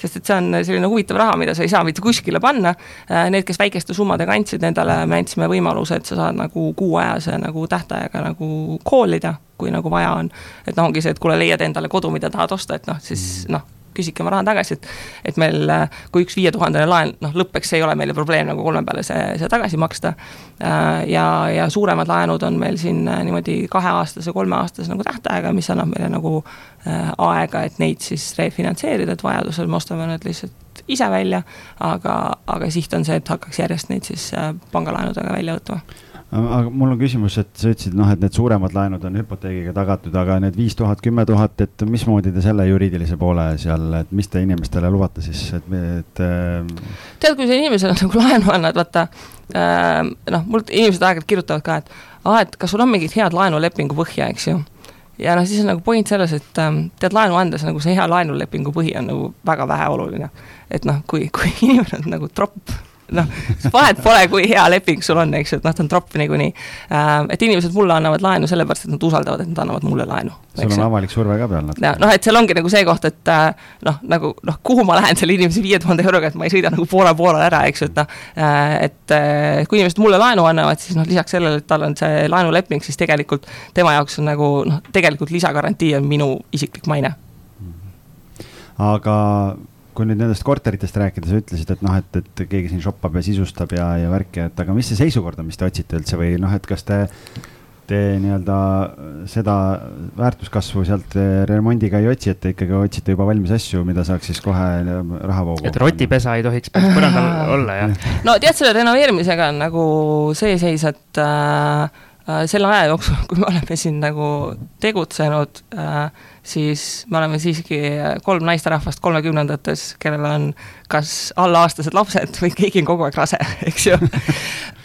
sest et see on selline huvitav raha, mida sa ei saa mitte kuskile panna, äh, need, kes väikeste summadega andsid, nendele me andsime võimaluse, et sa saad nagu kuuajase nagu tähtajaga nagu call ida, kui nagu vaja on. et noh, ongi see, et kuule, leiad endale kodu, mida tahad osta, et noh, siis mm. noh, küsige oma raha tagasi, et et meil, kui üks viietuhandene laen noh, lõppeks, ei ole meile probleem nagu kolme peale see, see tagasi maksta. Äh, ja, ja suuremad laenud on meil siin äh, niimoodi kaheaastase, kolmeaastase nagu tähtaega, mis annab meile nagu äh, aega, et neid siis refinantseerida, et vajadusel me ostame need lihtsalt ise välja, aga, aga siht on see, et hakkaks järjest neid siis pangalaenudega välja võtma aga mul on küsimus, et sa ütlesid, noh, et need suuremad laenud on hüpoteegiga tagatud, aga need viis tuhat, kümme tuhat, et mismoodi te selle juriidilise poole seal, et mis te inimestele lubate siis, et, et äh.... tead, kui sa inimesele *laughs* nagu laenu annad, vaata äh, noh, mul inimesed aeg-ajalt kirjutavad ka, et aa ah,, et kas sul on mingit head laenulepingu põhja, eks ju ja noh, siis on nagu point selles, et ähm, tead, laenu andes nagu see hea laenulepingu põhi on nagu väga vähe oluline. et noh, kui, kui *laughs* inimene on nagu tropp noh, vahet pole, kui hea leping sul on, eks ju, et noh, ta on tropp niikuinii. Ähm, et inimesed mulle annavad laenu sellepärast, et nad usaldavad, et nad annavad mulle laenu. sul on avalik surve ka peal natuke. noh, et seal ongi nagu see koht, et äh, noh, nagu noh, kuhu ma lähen selle inimese viie tuhande euroga, et ma ei sõida nagu poole poole ära, eks ju, et noh, äh, et äh, kui inimesed mulle laenu annavad, siis noh, lisaks sellele, et tal on see laenuleping, siis tegelikult tema jaoks on nagu noh, tegelikult lisagarantii on minu isiklik maine. aga kui nüüd nendest korteritest rääkida, sa ütlesid, et noh, et, et keegi siin shoppab ja sisustab ja, ja värki, et aga mis see seisukord on, mis te otsite üldse või noh, et kas te te nii-öelda seda väärtuskasvu sealt remondiga ei otsi, et te ikkagi otsite juba valmis asju, mida saaks siis kohe rahavoogu. et rotipesa ei tohiks päris põrandal olla, jah? *laughs* no tead, selle renoveerimisega on nagu see seis, et äh, äh selle aja jooksul, *laughs* kui me oleme siin nagu tegutsenud äh,, siis me oleme siiski kolm naisterahvast kolmekümnendates, kellel on kas allaaastased lapsed või keegi on kogu aeg rase, *laughs* eks ju.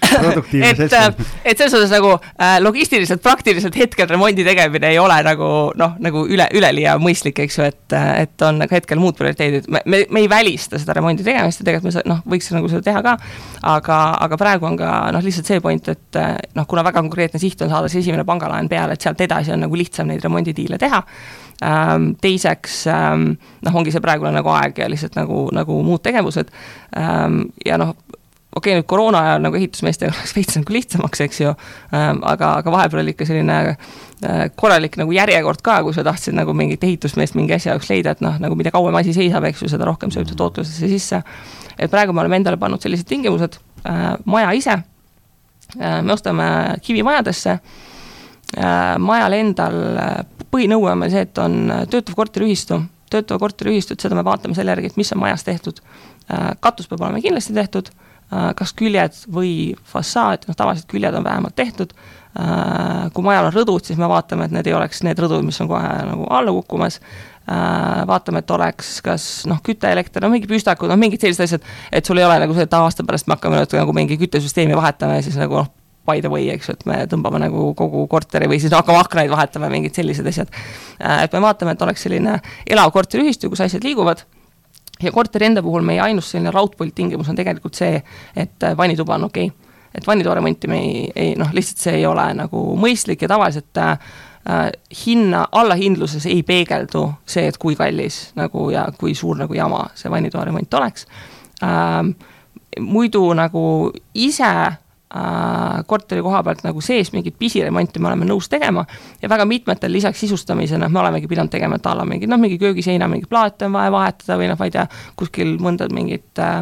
Et, äh, et selles suhtes nagu äh, logistiliselt, praktiliselt hetkel remondi tegemine ei ole nagu noh, nagu üle, üleliia mõistlik, eks ju, et, et on nagu hetkel muud prioriteedid, me, me, me ei välista seda remondi tegemist ja tegelikult me noh, võiks nagu seda teha ka, aga, aga praegu on ka noh, lihtsalt see point, et noh, kuna väga konkreetne siht on saada see esimene pangalaen peale, et sealt edasi on nagu lihtsam neid remondidiile teha Ähm, teiseks ähm, noh, ongi see praegune nagu aeg ja lihtsalt nagu, nagu muud tegevused. Ähm, ja noh, okei okay,, nüüd koroona ajal nagu ehitusmeestega läks veits nagu lihtsamaks, eks ju, aga, aga vahepeal oli ikka selline äh, korralik nagu järjekord ka, kui sa tahtsid nagu mingit ehitusmeest mingi asja jaoks leida, et noh, nagu mida kauem asi seisab, eks ju, seda rohkem sööb see tootlusesse sisse. et praegu me oleme endale pannud sellised tingimused, äh, maja ise, äh, me ostame kivimajadesse, majal endal põhinõue on meil see, et on töötav korteriühistu, töötava korteriühistut, seda me vaatame selle järgi, et mis on majas tehtud. Äh, katus peab olema kindlasti tehtud, äh, kas küljed või fassaad, noh tavaliselt küljed on vähemalt tehtud, äh, kui majal on rõdud, siis me vaatame, et need ei oleks need rõdud, mis on kohe nagu alla kukkumas, vaatame, et oleks kas noh, küte, elekter, no mingi püstakud, noh mingid sellised asjad, et sul ei ole nagu see, et aasta pärast me hakkame nagu mingi küttesüsteemi vahetama ja siis nagu noh, by the way, eks ju, et me tõmbame nagu kogu korteri või siis hakkame aknaid vahetama, mingid sellised asjad. Äh, et me vaatame, et oleks selline elav korteriühistu, kus asjad liiguvad ja korteri enda puhul meie ainus selline raudpolt tingimus on tegelikult see, et äh, vannituba on okei okay.. et vannitoa remonti me ei, ei noh, lihtsalt see ei ole nagu mõistlik ja tavaliselt äh, äh, hinna, allahindluses ei peegeldu see, et kui kallis nagu ja kui suur nagu jama see vannitoa remont oleks ähm,. muidu nagu ise äh, korteri koha pealt nagu sees mingit pisiremonti me oleme nõus tegema ja väga mitmetel lisaks sisustamisele me olemegi pidanud tegema, et a la mingi noh, mingi köögiseina mingi plaate on vaja vahetada või noh, ma ei tea, kuskil mõnda mingit äh,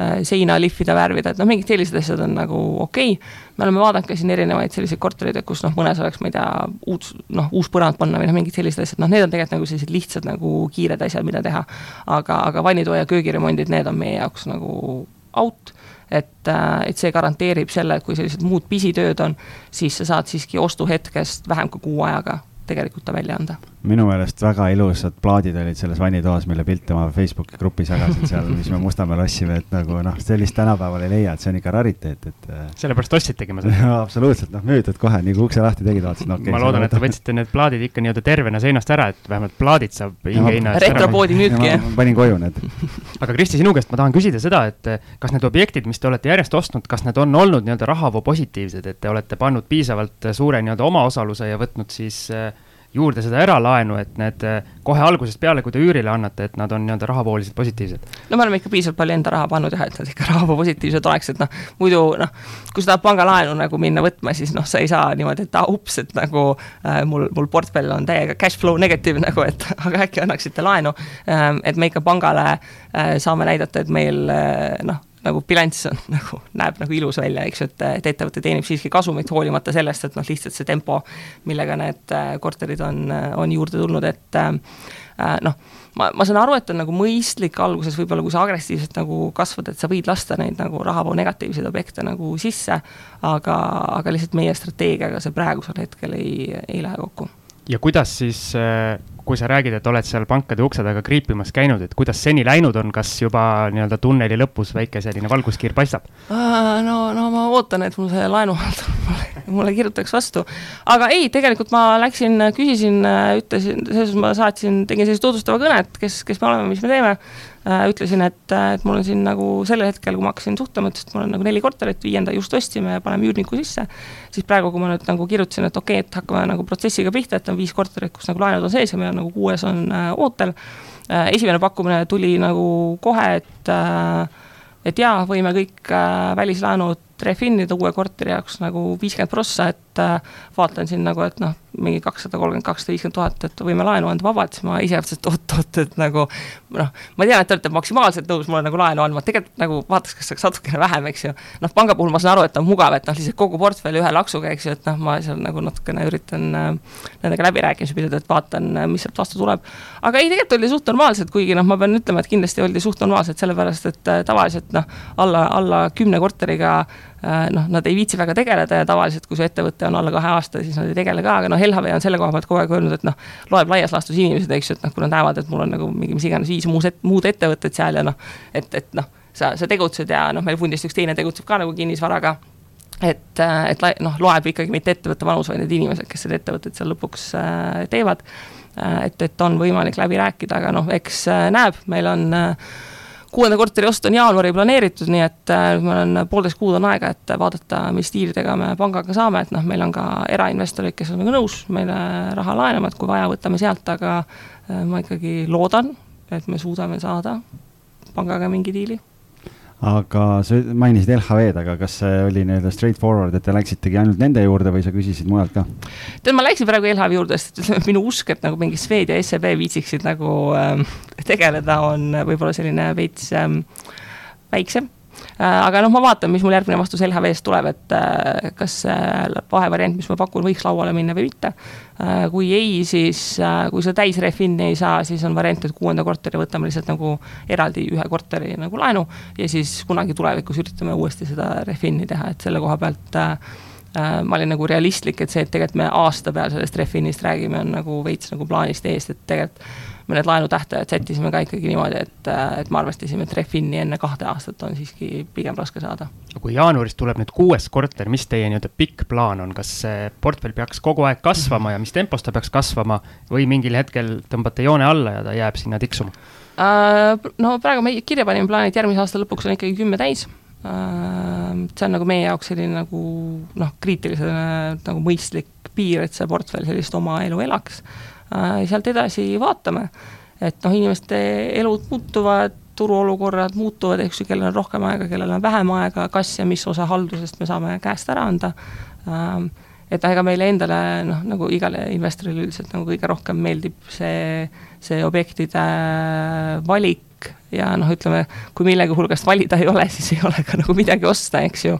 äh, seina lihvida, värvida, et noh, mingid sellised asjad on nagu okei. Okay.. me oleme vaadanud ka siin erinevaid selliseid kortereid, et kus noh, mõnes oleks, ma ei tea, uus, noh, uus põrand panna või noh, mingid sellised asjad, noh, need on tegelikult nagu sellised lihtsad nagu kiired asjad, mida teha. aga, aga vannitoa ja köögiremondid, need on meie jaoks nagu out et, äh, et see garanteerib selle, et kui sellised muud pisitööd on, siis sa saad siiski ostuhetkest vähem kui kuu ajaga tegelikult ta välja anda. Minu meelest väga ilusad plaadid olid selles vannitoas, mille pilte ma Facebooki grupis jagasin seal, mis me Mustamäe losssime, et nagu noh, sellist tänapäeval ei leia, et see on ikka rariteet, et. Äh, sellepärast ostitegi ma seda. *laughs* absoluutselt, noh müüdud kohe, nii kui ukse lahti tegid, vaatasin, okei okay,. ma loodan, et te võtsite need plaadid ikka nii-öelda tervena seinast ära, et vähemalt plaadid saab hingehinna eest ära. retropoodi müüdki, jah. panin koju need. *laughs* aga Kristi, sinu käest ma tahan küsida seda, et kas need objektid, mis te olete järjest ostnud, kas need on olnud nii-öelda rahavoo positiivsed, et te olete pannud piisavalt suure nii-öelda omaosaluse ja võtnud siis äh, juurde seda eralaenu, et need eh, kohe algusest peale, kui te üürile annate, et nad on nii-öelda rahavooliselt positiivsed? no me oleme ikka piisavalt palju enda raha pannud jah, et nad ikka rahavoo positiivsed oleks, et noh, muidu noh, kui sa tahad pangalaenu nagu minna võtma, siis noh, sa ei saa niimoodi, et ah ups, et nagu äh, mul, mul portfell on täiega cash flow negative *laughs* nagu, et aga äkki annaksite laenu ähm,. et me ikka pangale äh, saame näidata, et meil äh, noh nagu bilanss on *laughs* nagu, näeb nagu ilus välja, eks ju, et, et ettevõte teenib siiski kasumit, hoolimata sellest, et noh, lihtsalt see tempo, millega need äh, korterid on, on juurde tulnud, et äh, noh, ma, ma saan aru, et on nagu mõistlik alguses võib-olla, kui sa agressiivselt nagu kasvad, et sa võid lasta neid nagu rahavoo negatiivseid objekte nagu sisse, aga, aga lihtsalt meie strateegiaga see praegusel hetkel ei, ei lähe kokku ja kuidas siis, äh, kui sa räägid, et oled seal pankade ukse taga kriipimas käinud, et kuidas seni läinud on, kas juba nii-öelda tunneli lõpus väike selline valguskiir paistab? no, no ma ootan, et mul see laenuhaldur *laughs* mulle kirjutaks vastu. aga ei, tegelikult ma läksin, küsisin, ütlesin, selles ma saatsin, tegin sellise tutvustava kõne, et kes, kes me oleme, mis me teeme äh,. Ütlesin, et, et mul on siin nagu sellel hetkel, kui ma hakkasin suhtlema, ütlesin, et mul on nagu neli korterit, viienda just ostsime ja paneme üürniku sisse. siis praegu, kui ma nüüd nagu kirjutasin, et okei okay,, et hakkame nagu protsessiga pihta, et on viis korterit, kus nagu laenud on sees ja meil on nagu kuues on äh, ootel äh,. esimene pakkumine tuli nagu kohe, et äh, et jaa, võime kõik äh, välislaenud refinnida uue korteri jaoks nagu viiskümmend prossa, et äh, vaatan siin nagu, et noh, mingi kakssada kolmkümmend, kakssada viiskümmend tuhat, et võime laenu anda vabalt, siis ma ise mõtlesin, et oot-oot, et nagu noh, ma tean, et te olete maksimaalselt nõus mulle nagu laenu andma, tegelikult nagu vaataks, kas saaks natukene vähem, eks ju. noh, panga puhul ma saan aru, et on mugav, et noh, lihtsalt kogu portfelli ühe laksuga, eks ju, et noh, ma seal nagu natukene üritan äh, nendega läbirääkimisi pidada, et vaatan, mis sealt vastu tuleb. aga ei, tegelikult oli suht normaalselt, kuigi noh, ma pean ütlema, et kindlasti oldi suht normaalselt, sellepärast et äh, tavaliselt noh, alla, alla kümne korteriga Äh, noh, nad ei viitsi väga tegeleda ja tavaliselt, kui su ettevõte on alla kahe aasta, siis nad ei tegele ka, aga noh, LHV on selle koha pealt kogu aeg öelnud, et noh, loeb laias laastus inimesed, eks ju, et noh, kui nad näevad, et mul on nagu mingi mis iganes viis muus et, muud ettevõtet seal ja noh, et, et noh, sa, sa tegutsed ja noh, meil Fundist üks teine tegutseb ka nagu kinnisvaraga et, et noh, loeb ikkagi mitte ettevõtte vanus, vaid need inimesed, kes seda ettevõtet seal lõpuks äh, teevad. Äh, et, et on võimalik läbi rääkida, aga noh, eks äh, näeb, meil on äh, kuuenda korteri ost on jaanuari planeeritud, nii et äh, meil on poolteist kuud on aega, et vaadata, mis diilidega me pangaga saame, et noh, meil on ka erainvestorid, kes on nõus meile raha laenama, et kui vaja, võtame sealt, aga äh, ma ikkagi loodan, et me suudame saada pangaga mingi diili aga sa mainisid LHV-d, aga kas see oli nii-öelda straight forward, et te läksitegi ainult nende juurde või sa küsisid mujalt ka? tead, ma läksin praegu LHV juurde, sest ütleme, *laughs* minu usk, et nagu mingi Swed ja SEB viitsiksid nagu ähm, tegeleda, on võib-olla selline veits ähm, väiksem aga noh, ma vaatan, mis mul järgmine vastus LHV-st tuleb, et äh, kas see vahevariant, mis ma pakun, võiks lauale minna või mitte. Äh, kui ei, siis kui seda täisrefinni ei saa, siis on variant, et kuuenda korteri võtame lihtsalt nagu eraldi ühe korteri nagu laenu ja siis kunagi tulevikus üritame uuesti seda refinni teha, et selle koha pealt ma olin nagu realistlik, et see, et tegelikult me aasta peale sellest refinist räägime, on nagu veits nagu plaanist eest, et tegelikult me need laenutähtajad sättisime ka ikkagi niimoodi, et, et me arvestasime, et Refinni enne kahte aastat on siiski pigem raske saada. kui jaanuaris tuleb nüüd kuues korter, mis teie nii-öelda pikk plaan on, kas see portfell peaks kogu aeg kasvama ja mis tempos ta peaks kasvama või mingil hetkel tõmbate joone alla ja ta jääb sinna tiksuma? Äh, no praegu me kirja panime plaani, et järgmise aasta lõpuks on ikkagi kümme täis äh, see on nagu meie jaoks selline nagu noh, kriitiline nagu mõistlik piir, et see portfell sellist oma elu elaks. Äh, sealt edasi vaatame, et noh, inimeste elud muutuvad, turuolukorrad muutuvad, eks ju, kellel on rohkem aega, kellel on vähem aega, kas ja mis osa haldusest me saame käest ära anda. Ähm, et ega meile endale noh, nagu igale investorile üldiselt nagu kõige rohkem meeldib see, see objektide valik ja noh, ütleme, kui millegi hulgast valida ei ole, siis ei ole ka nagu midagi osta, eks ju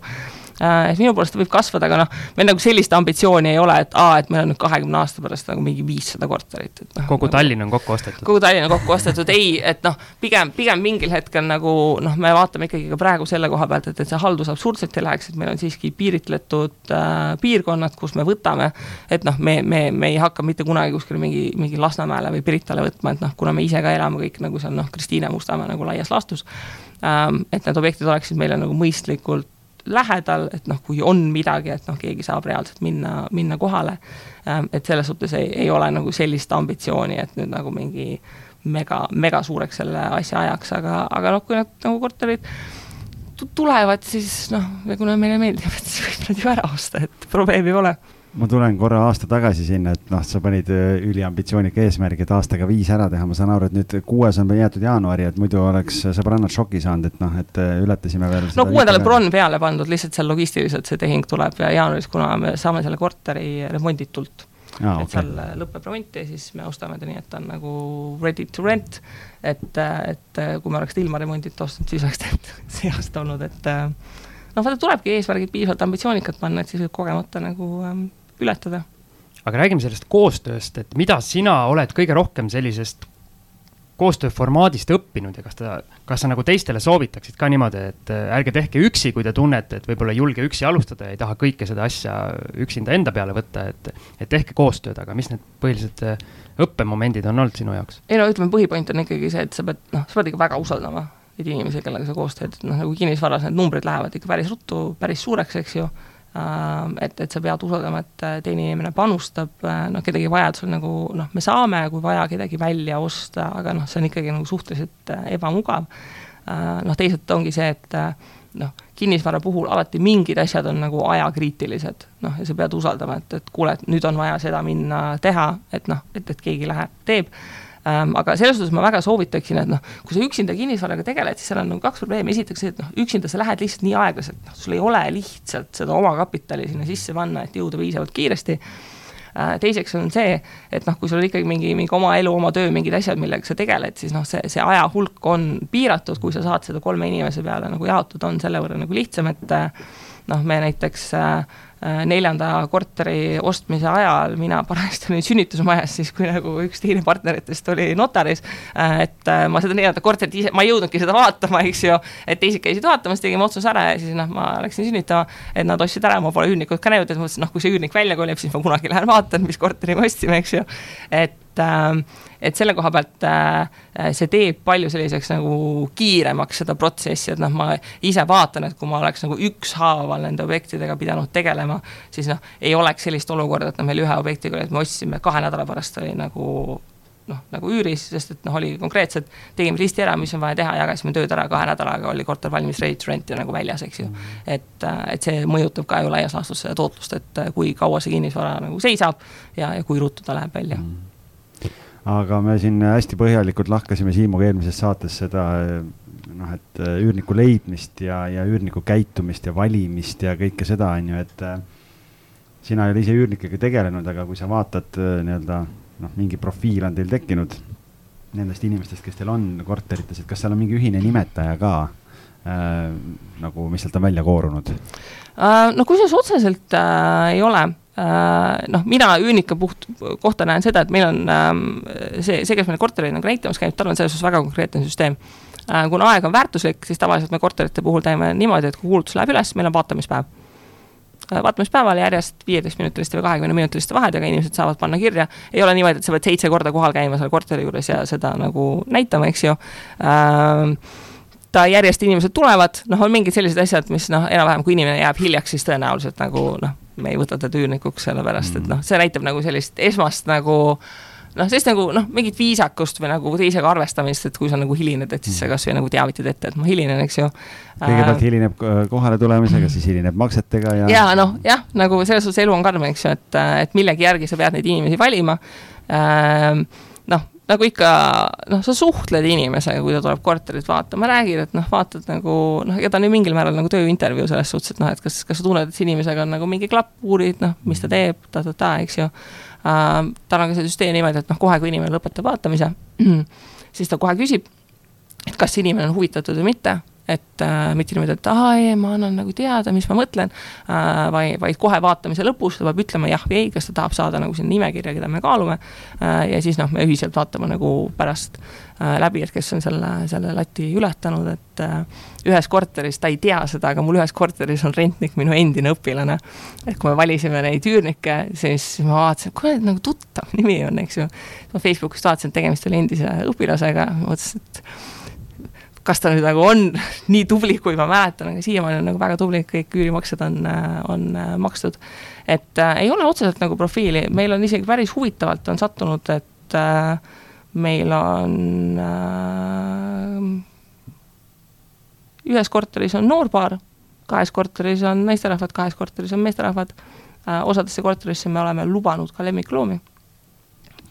Äh, et minu poolest võib kasvada, aga noh, meil nagu sellist ambitsiooni ei ole, et aa, et meil on nüüd kahekümne aasta pärast nagu mingi viissada korterit, et noh. kogu Tallinn on kokku ostetud? kogu Tallinn on kokku ostetud, ei, et noh, pigem, pigem mingil hetkel nagu noh, me vaatame ikkagi ka praegu selle koha pealt, et, et see haldus absurdselt ei läheks, et meil on siiski piiritletud äh, piirkonnad, kus me võtame, et noh, me, me, me ei hakka mitte kunagi kuskile mingi, mingi Lasnamäele või Piritale võtma, et noh, kuna me ise ka elame kõik nagu seal noh, Kristiine Mustamäe nagu laias laastus ähm,, et need objektid oleksid meile nagu mõistlikult lähedal, et noh, kui on midagi, et noh, keegi saab reaalselt minna, minna kohale. Ähm, et selles suhtes ei, ei ole nagu sellist ambitsiooni, et nüüd nagu mingi mega, mega suureks selle asja ajaks, aga, aga noh, kui nad nagu korterid tulevad, siis noh, kuna meile meeldib, et *laughs* siis võib nad ju ära osta, et probleemi ei ole ma tulen korra aasta tagasi sinna, et noh, sa panid äh, üliambitsioonika eesmärgi, et aastaga viis ära teha, ma saan aru, et nüüd kuues on jäetud jaanuari, et muidu oleks sõbrannad šoki saanud, et noh, et äh, ületasime veel. no kuuendale bronn peale pandud, lihtsalt seal logistiliselt see tehing tuleb jaanuaris, kuna me saame selle korteri remonditult ah,. et okay. seal äh, lõpeb remont ja siis me ostame ta nii, et ta on nagu ready to rent. et, et kui me oleks ilma remondita ostnud, siis oleks tegelikult *laughs* see aasta olnud, et noh, vaata tulebki eesmärgid piisavalt ambitsioonikad panna, et siis võib kogemata nagu ähm, ületada. aga räägime sellest koostööst, et mida sina oled kõige rohkem sellisest koostööformaadist õppinud ja kas ta, kas sa nagu teistele soovitaksid ka niimoodi, et äh, ärge tehke üksi, kui te tunnete, et võib-olla ei julge üksi alustada ja ei taha kõike seda asja üksinda enda peale võtta, et, et tehke koostööd, aga mis need põhilised äh, õppemomendid on olnud sinu jaoks? ei no ütleme, põhipoint on ikkagi see, et sa pead, noh, sa pead ikka väga usaldama neid inimesi, kellega sa koos teed, noh nagu kinnisvaras need numbrid lähevad ikka päris ruttu päris suureks, eks ju et, et sa pead usaldama, et teine inimene panustab, noh, kedagi vajadusel nagu noh, me saame, kui vaja, kedagi välja osta, aga noh, see on ikkagi nagu suhteliselt ebamugav. noh, teisalt ongi see, et noh, kinnisvara puhul alati mingid asjad on nagu ajakriitilised, noh, ja sa pead usaldama, et, et kuule, et nüüd on vaja seda minna teha, et noh, et, et keegi läheb, teeb. Aga selles suhtes ma väga soovitaksin, et noh, kui sa üksinda kinnisvaraga tegeled, siis seal on nagu kaks probleemi, esiteks see, et noh, üksinda sa lähed lihtsalt nii aeglaselt, noh, sul ei ole lihtsalt seda omakapitali sinna sisse panna, et jõuda piisavalt kiiresti. Äh, teiseks on see, et noh, kui sul on ikkagi mingi, mingi oma elu, oma töö, mingid asjad, millega sa tegeled, siis noh, see, see aja hulk on piiratud, kui sa saad seda kolme inimese peale nagu jaotada, on selle võrra nagu lihtsam, et äh, noh, me näiteks Äh, neljanda korteri ostmise ajal mina *laughs* parajasti olin sünnitusmajas, siis kui nagu üks teine partneritest oli notaris, äh, et äh, ma seda neljandat korterit ise, ma ei jõudnudki seda vaatama, eks ju, et teised käisid vaatamas, tegime otsuse ära ja siis noh, ma läksin sünnitama, et nad ostsid ära, ma pole üürnikut ka näinud, et mõtlesin, noh, kui see üürnik välja kolib, siis ma kunagi lähen vaatan, mis korteri me ostsime, eks ju, et et, et selle koha pealt äh, see teeb palju selliseks nagu kiiremaks seda protsessi, et noh, ma ise vaatan, et kui ma oleks nagu ükshaaval nende objektidega pidanud tegelema, siis noh, ei oleks sellist olukorda, et noh, meil ühe objektiga et me ostsime kahe nädala pärast oli nagu noh, nagu üüris, sest et noh, oli konkreetselt, tegime listi ära, mis on vaja teha, jagasime tööd ära, kahe nädalaga oli korter valmis, ready to rent ja nagu väljas, eks ju et, et see mõjutab ka ju laias laastus seda tootlust, et kui kaua see kinnisvara nagu seisab ja, ja kui ruttu ta läheb välja mm. Aga me siin hästi põhjalikult lahkasime Siimuga eelmises saates seda noh, et äh, üürniku leidmist ja, ja üürniku käitumist ja valimist ja kõike seda, on ju, et äh, sina ei ole ise üürnikega tegelenud, aga kui sa vaatad äh, nii-öelda noh, mingi profiil on teil tekkinud nendest inimestest, kes teil on korterites, et kas seal on mingi ühine nimetaja ka äh, nagu, mis sealt on välja koorunud? no kusjuures otseselt äh, ei ole Äh, noh, mina üürnike puht kohta näen seda, et meil on ähm, see, see, kes meil kortereid nagu näitamas käib, tal on selles suhtes väga konkreetne süsteem. Äh, kuna aeg on väärtuslik, siis tavaliselt me korterite puhul teeme niimoodi, et kui kuulutus läheb üles, meil on vaatamispäev. Äh, vaatamispäeval järjest viieteistminutiliste või kahekümne minutiliste vahedega inimesed saavad panna kirja, ei ole niimoodi, et sa pead seitse korda kohal käima selle korteri juures ja seda nagu näitama, eks ju. Ähm, ta järjest inimesed tulevad, noh, on mingid sellised asjad, mis noh, enam-vähem kui inimene jääb hiljaks, siis tõenäoliselt nagu noh, me ei võta teda üürnikuks, sellepärast et mm. noh, see näitab nagu sellist esmast nagu noh, sellist nagu noh, mingit viisakust või nagu teisega arvestamist, et kui sa nagu hilined, et siis sa mm. kasvõi nagu teavitad ette, et ma hilinen, eks ju. kõigepealt äh, hilineb kohale tulemisega, siis hilineb maksetega ja. ja noh, jah, nagu selles suhtes elu on karm, eks ju, et, et millegi järgi sa pead neid inimesi valima äh, nagu ikka noh, sa suhtled inimesega, kui ta tuleb korterit vaatama, räägid, et noh, vaatad nagu noh, ega ta on ju mingil määral nagu tööintervjuu selles suhtes, et noh, et kas, kas sa tunned, et see inimesega on nagu mingi klapp, uurid noh, mis ta teeb ta,, ta-ta-ta, eks ju uh,. tal on ka see süsteem niimoodi, et noh, kohe, kui inimene lõpetab vaatamise, *clears throat* siis ta kohe küsib, et kas inimene on huvitatud või mitte et äh, mitte niimoodi, et aa ei, ma annan nagu teada, mis ma mõtlen äh,, vaid, vaid kohe vaatamise lõpus ta peab ütlema jah või ei, kas ta tahab saada nagu sinna nimekirja, keda me kaalume äh,. ja siis noh, me ühiselt vaatame nagu pärast äh, läbi, et kes on selle, selle lati ületanud, et äh, ühes korteris, ta ei tea seda, aga mul ühes korteris on rentnik minu endine õpilane. et kui me valisime neid üürnikke, siis ma vaatasin, kuule, nagu tuttav nimi on, eks ju. ma Facebookist vaatasin, et tegemist oli endise õpilasega, mõtlesin, et kas ta nüüd nagu on *laughs* nii tubli, kui ma mäletan, aga siiamaani on nagu väga tubli, kõik üürimaksed on, on äh, makstud. et äh, ei ole otseselt nagu profiili, meil on isegi päris huvitavalt on sattunud, et äh, meil on äh, ühes korteris on noorpaar, kahes korteris on naisterahvad, kahes korteris on meesterahvad. Äh,, osadesse korterisse me oleme lubanud ka lemmikloomi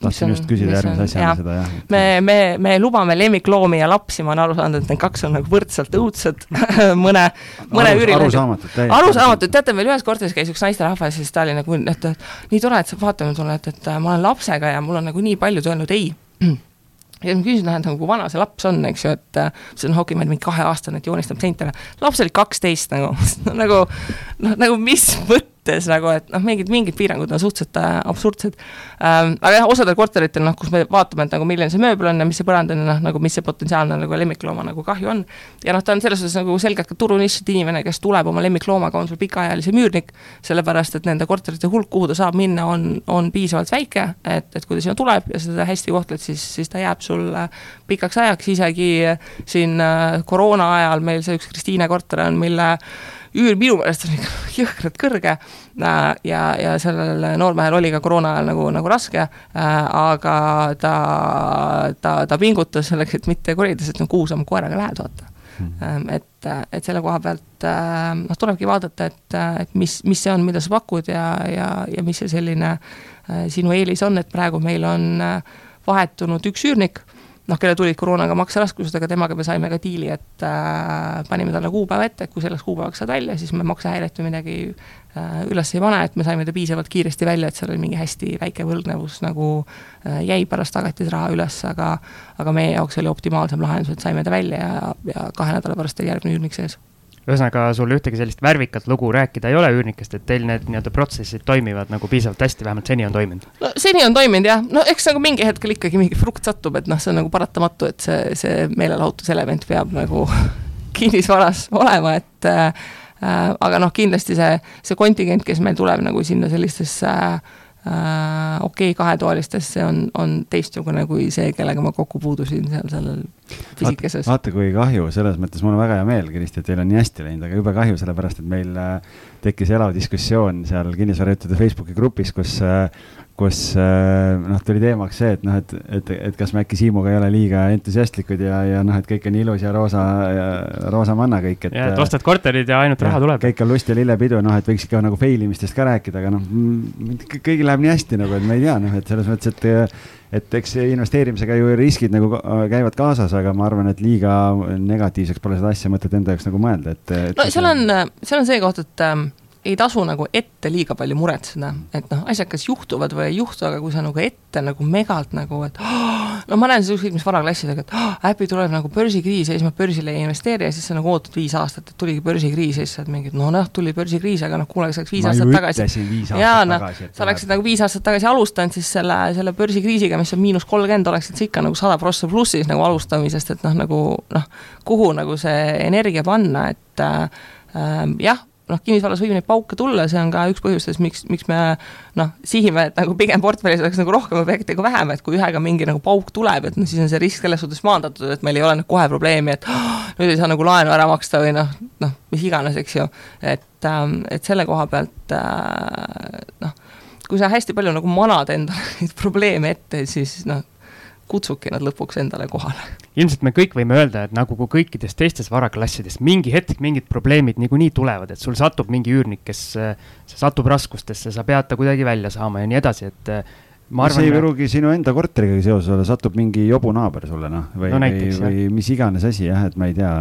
tahtsin just küsida järgmise asjana seda, jah. me, me, me lubame lemmikloomi ja lapsi, ma olen aru saanud, et need kaks on nagu võrdselt õudsed *laughs* mõne, mõne Arus, üürilehe. arusaamatud täiesti. arusaamatud, teate, meil ühes korteris käis üks naisterahvas ja siis ta oli nagu, et nii tore, et sa vaatame sulle, et, ma olen lapsega ja mul on nagu nii palju öelnud ei *clears throat* ja ma küsisin, et nagu kui vana see laps on, eks ju, et see on olin mingi kaheaastane, et joonistab seintele. laps oli kaksteist nagu *laughs* nagu noh, nagu mis *laughs* mõttes mõttes nagu, et noh, mingid, mingid piirangud on suhteliselt äh, absurdsed ähm,. aga jah, osadel korteritel noh, kus me vaatame, et nagu milline see mööbel on ja mis see põrand on ja noh, nagu mis see potentsiaalne nagu lemmiklooma nagu kahju on. ja noh, ta on selles suhtes nagu selgelt ka turunišit inimene, kes tuleb oma lemmikloomaga, on sul pikaajalise müürnik, sellepärast et nende korterite hulk, kuhu ta saab minna, on, on piisavalt väike, et, et kui ta sinna tuleb ja seda hästi kohtled, siis, siis ta jääb sul pikaks ajaks, isegi siin äh, koroona ajal meil see üks Kristiine korter on, mille üür minu meelest on ikka *laughs* jõhkralt kõrge ja, ja sellel noormehel oli ka koroona ajal nagu, nagu raske, aga ta, ta, ta pingutas selleks, et mitte kolida, sest noh, kuhu sa oma koeraga lähed, vaata mm.. et, et selle koha pealt noh, tulebki vaadata, et, et mis, mis see on, mida sa pakud ja, ja, ja mis see selline sinu eelis on, et praegu meil on vahetunud üks üürnik noh, kellel tulid koroonaga makseraskused, aga temaga me saime ka diili, et äh, panime talle kuupäeva ette, et kui selleks kuupäevaks saad välja, siis me maksehäiret või midagi äh, üles ei pane, et me saime ta piisavalt kiiresti välja, et seal oli mingi hästi väike võlgnevus nagu äh, jäi pärast tagatisraha üles, aga aga meie jaoks oli optimaalsem lahendus, et saime ta välja ja, ja kahe nädala pärast oli järgmine üürnik sees ühesõnaga, sul ühtegi sellist värvikat lugu rääkida ei ole üürnikest, et teil need nii-öelda protsessid toimivad nagu piisavalt hästi, vähemalt seni on toiminud? no seni on toiminud jah, no eks nagu mingi hetkel ikkagi mingi frukt satub, et noh, see on nagu paratamatu, et see, see meelelahutuselement peab nagu *laughs* kinnisvaras olema, et äh, aga noh, kindlasti see, see kontingent, kes meil tuleb nagu sinna sellistesse äh, äh, okei okay, kahetoalistes, see on, on teistsugune kui see, kellega ma kokku puudusin seal sellel pisikeses. vaata, kui kahju, selles mõttes mul on väga hea meel, Kristi, et teil on nii hästi läinud, aga jube kahju, sellepärast et meil äh, tekkis elav diskussioon seal kinnisvarajuhtude Facebooki grupis, kus äh, kus äh, noh, tuli teemaks see, et noh, et, et, et kas me äkki Siimuga ei ole liiga entusiastlikud ja, ja noh, et kõik on ilus ja roosa, roosa manna kõik, et. ja, et ostad korterid ja ainult raha tuleb. kõik on lust ja lillepidu, noh, et võiks ikka nagu fail imistest ka rääkida, aga noh, kõigil läheb nii hästi nagu, et ma ei tea, noh, et selles mõttes, et et eks investeerimisega ju riskid nagu käivad kaasas, aga ma arvan, et liiga negatiivseks pole seda asja mõtet enda jaoks nagu mõelda, et, et. no seal on, seal on see koht, et ähm ei tasu nagu ette liiga palju muretseda, et noh, asjad kas juhtuvad või ei juhtu, aga kui sa nagu ette nagu megalt nagu, et oh, no ma näen seda ükskõik mis varaklassidega, et oh, äpi tuleb nagu börsikriis ja siis ma börsile ei investeeri ja siis sa nagu ootad viis aastat, et tuligi börsikriis ja siis sa oled mingi, et no noh, tuli börsikriis, aga noh, kuule, sa oleks viis ma aastat tagasi. jaa, noh, sa oleksid nagu viis aastat tagasi alustanud, siis selle, selle börsikriisiga, mis on miinus kolmkümmend, oleksid sa ikka nagu sada prossa plussis nagu alustamisest, et noh, nagu noh, kuhu nagu see energia panna, et äh, jah, noh, kinnisvaras võib neid pauke tulla, see on ka üks põhjustest, miks, miks me noh, sihime, et nagu pigem portfellis oleks nagu rohkem objekte kui vähem, et kui ühega mingi nagu pauk tuleb, et noh, siis on see risk selles suhtes maandatud, et meil ei ole nüüd kohe probleemi, et oh, nüüd ei saa nagu laenu ära maksta või noh, noh, mis iganes, eks ju. et, ähm, et selle koha pealt äh, noh, kui sa hästi palju nagu manad endale *laughs* neid probleeme ette, siis noh, kutsubki nad lõpuks endale kohale. ilmselt me kõik võime öelda, et nagu kõikides teistes varaklassides mingi hetk mingid probleemid niikuinii tulevad, et sul satub mingi üürnik, kes satub raskustesse, sa pead ta kuidagi välja saama ja nii edasi, et ma arvan. see ei pruugi sinu enda korteriga seoses olla, satub mingi jobu naaber sulle noh, või no,, või, või mis iganes asi jah, et ma ei tea,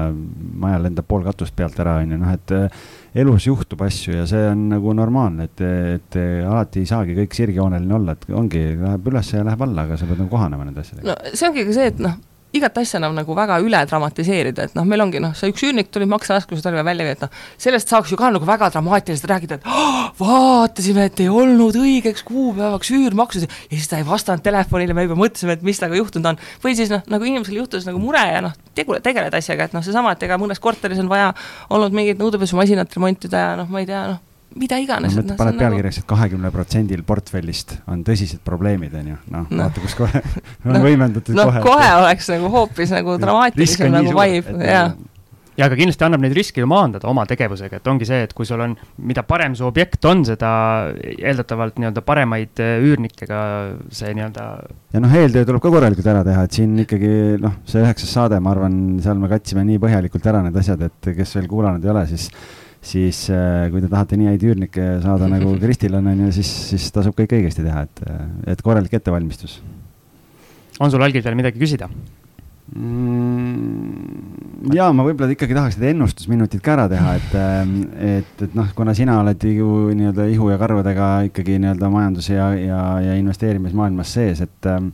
maja lendab pool katust pealt ära, on ju, noh, et äh, elus juhtub asju ja see on nagu normaalne, et, et alati ei saagi kõik sirgjooneline olla, et ongi, läheb üles ja läheb alla, aga sa pead nagu kohanema nende asjadega. no see ongi ka see, et noh igat asja enam nagu väga üle dramatiseerida, et noh, meil ongi noh, see üks üürnik tuli makseraskused oli välja, et noh, sellest saaks ju ka nagu väga dramaatiliselt rääkida, et oh, vaatasime, et ei olnud õigeks kuupäevaks üürmaksud ja siis ta ei vastanud telefonile, me juba mõtlesime, et mis temaga juhtunud on. või siis noh, nagu inimesel juhtus nagu mure ja noh, tegule, tegeled asjaga, et noh, seesama, et ega mõnes korteris on vaja olnud mingit nõudepesumasinat remontida ja noh, ma ei tea, noh mida iganes. no, paned nagu pealkirjaks, et kahekümne protsendil portfellist on tõsised probleemid, on ju, noh no. vaata, kus kohe *laughs* *laughs* on no, võimendatud no, kohe. kohe oleks nagu hoopis nagu dramaatilisem nagu vibe, jaa ja aga kindlasti annab neid riske ju maandada oma tegevusega, et ongi see, et kui sul on, mida parem su objekt on, seda eeldatavalt nii-öelda paremaid äh, üürnikega see nii-öelda. ja noh, eeltöö tuleb ka korralikult ära teha, et siin ikkagi noh, see üheksas saade, ma arvan, seal me katsime nii põhjalikult ära need asjad, et kes veel kuulanud ei ole, siis siis äh, kui te tahate nii häid üürnikke saada nagu *laughs* Kristil on, on ju, siis, siis tasub kõik õigesti teha, et, et korralik ettevalmistus. on sul algis veel midagi küsida? mm,? ja ma võib-olla ikkagi tahaks need ennustusminutid ka ära teha, et, ähm, et, et noh, kuna sina oled ju nii-öelda ihu ja karvadega ikkagi nii-öelda majandus ja, ja, ja investeerimismaailmas sees, et ähm,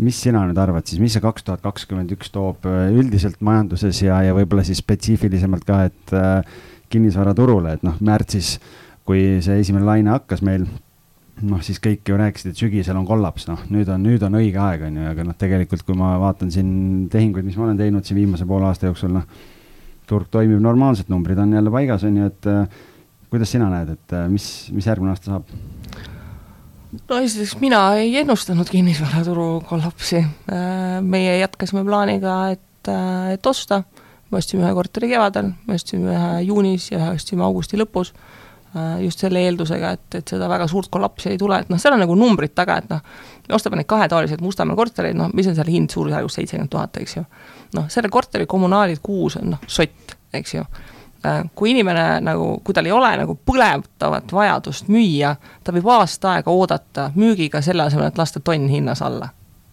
mis sina nüüd arvad siis, mis see kaks tuhat kakskümmend üks toob äh, üldiselt majanduses ja, ja võib-olla siis spetsiifilisemalt ka, et äh, kinnisvaraturule, et noh, märtsis, kui see esimene laine hakkas meil, noh, siis kõik ju rääkisid, et sügisel on kollaps, noh, nüüd on, nüüd on õige aeg, on ju, aga noh, tegelikult kui ma vaatan siin tehinguid, mis ma olen teinud siin viimase poole aasta jooksul, noh, turg toimib normaalselt, numbrid on jälle paigas, on ju, et äh, kuidas sina näed, et äh, mis, mis järgmine aasta saab? No esiteks mina ei ennustanud kinnisvaraturu kollapsi. Äh, meie jätkasime plaaniga, et, äh, et osta me ostsime ühe korteri kevadel, me ostsime ühe juunis ja ühe ostsime augusti lõpus Äh, just selle eeldusega, et, et seda väga suurt kollapsi ei tule, et noh, seal on nagu numbrid taga, et noh, me ostame neid kahetoalised Mustamäe kortereid, noh, mis on seal hind suurusjärgus seitsekümmend tuhat, eks ju. noh, selle korteri kommunaalid kuus on noh, sott, eks ju. Äh, kui inimene nagu, kui tal ei ole nagu põletavat vajadust müüa, ta võib aasta aega oodata müügiga selle asemel, et lasta tonn hinnas alla.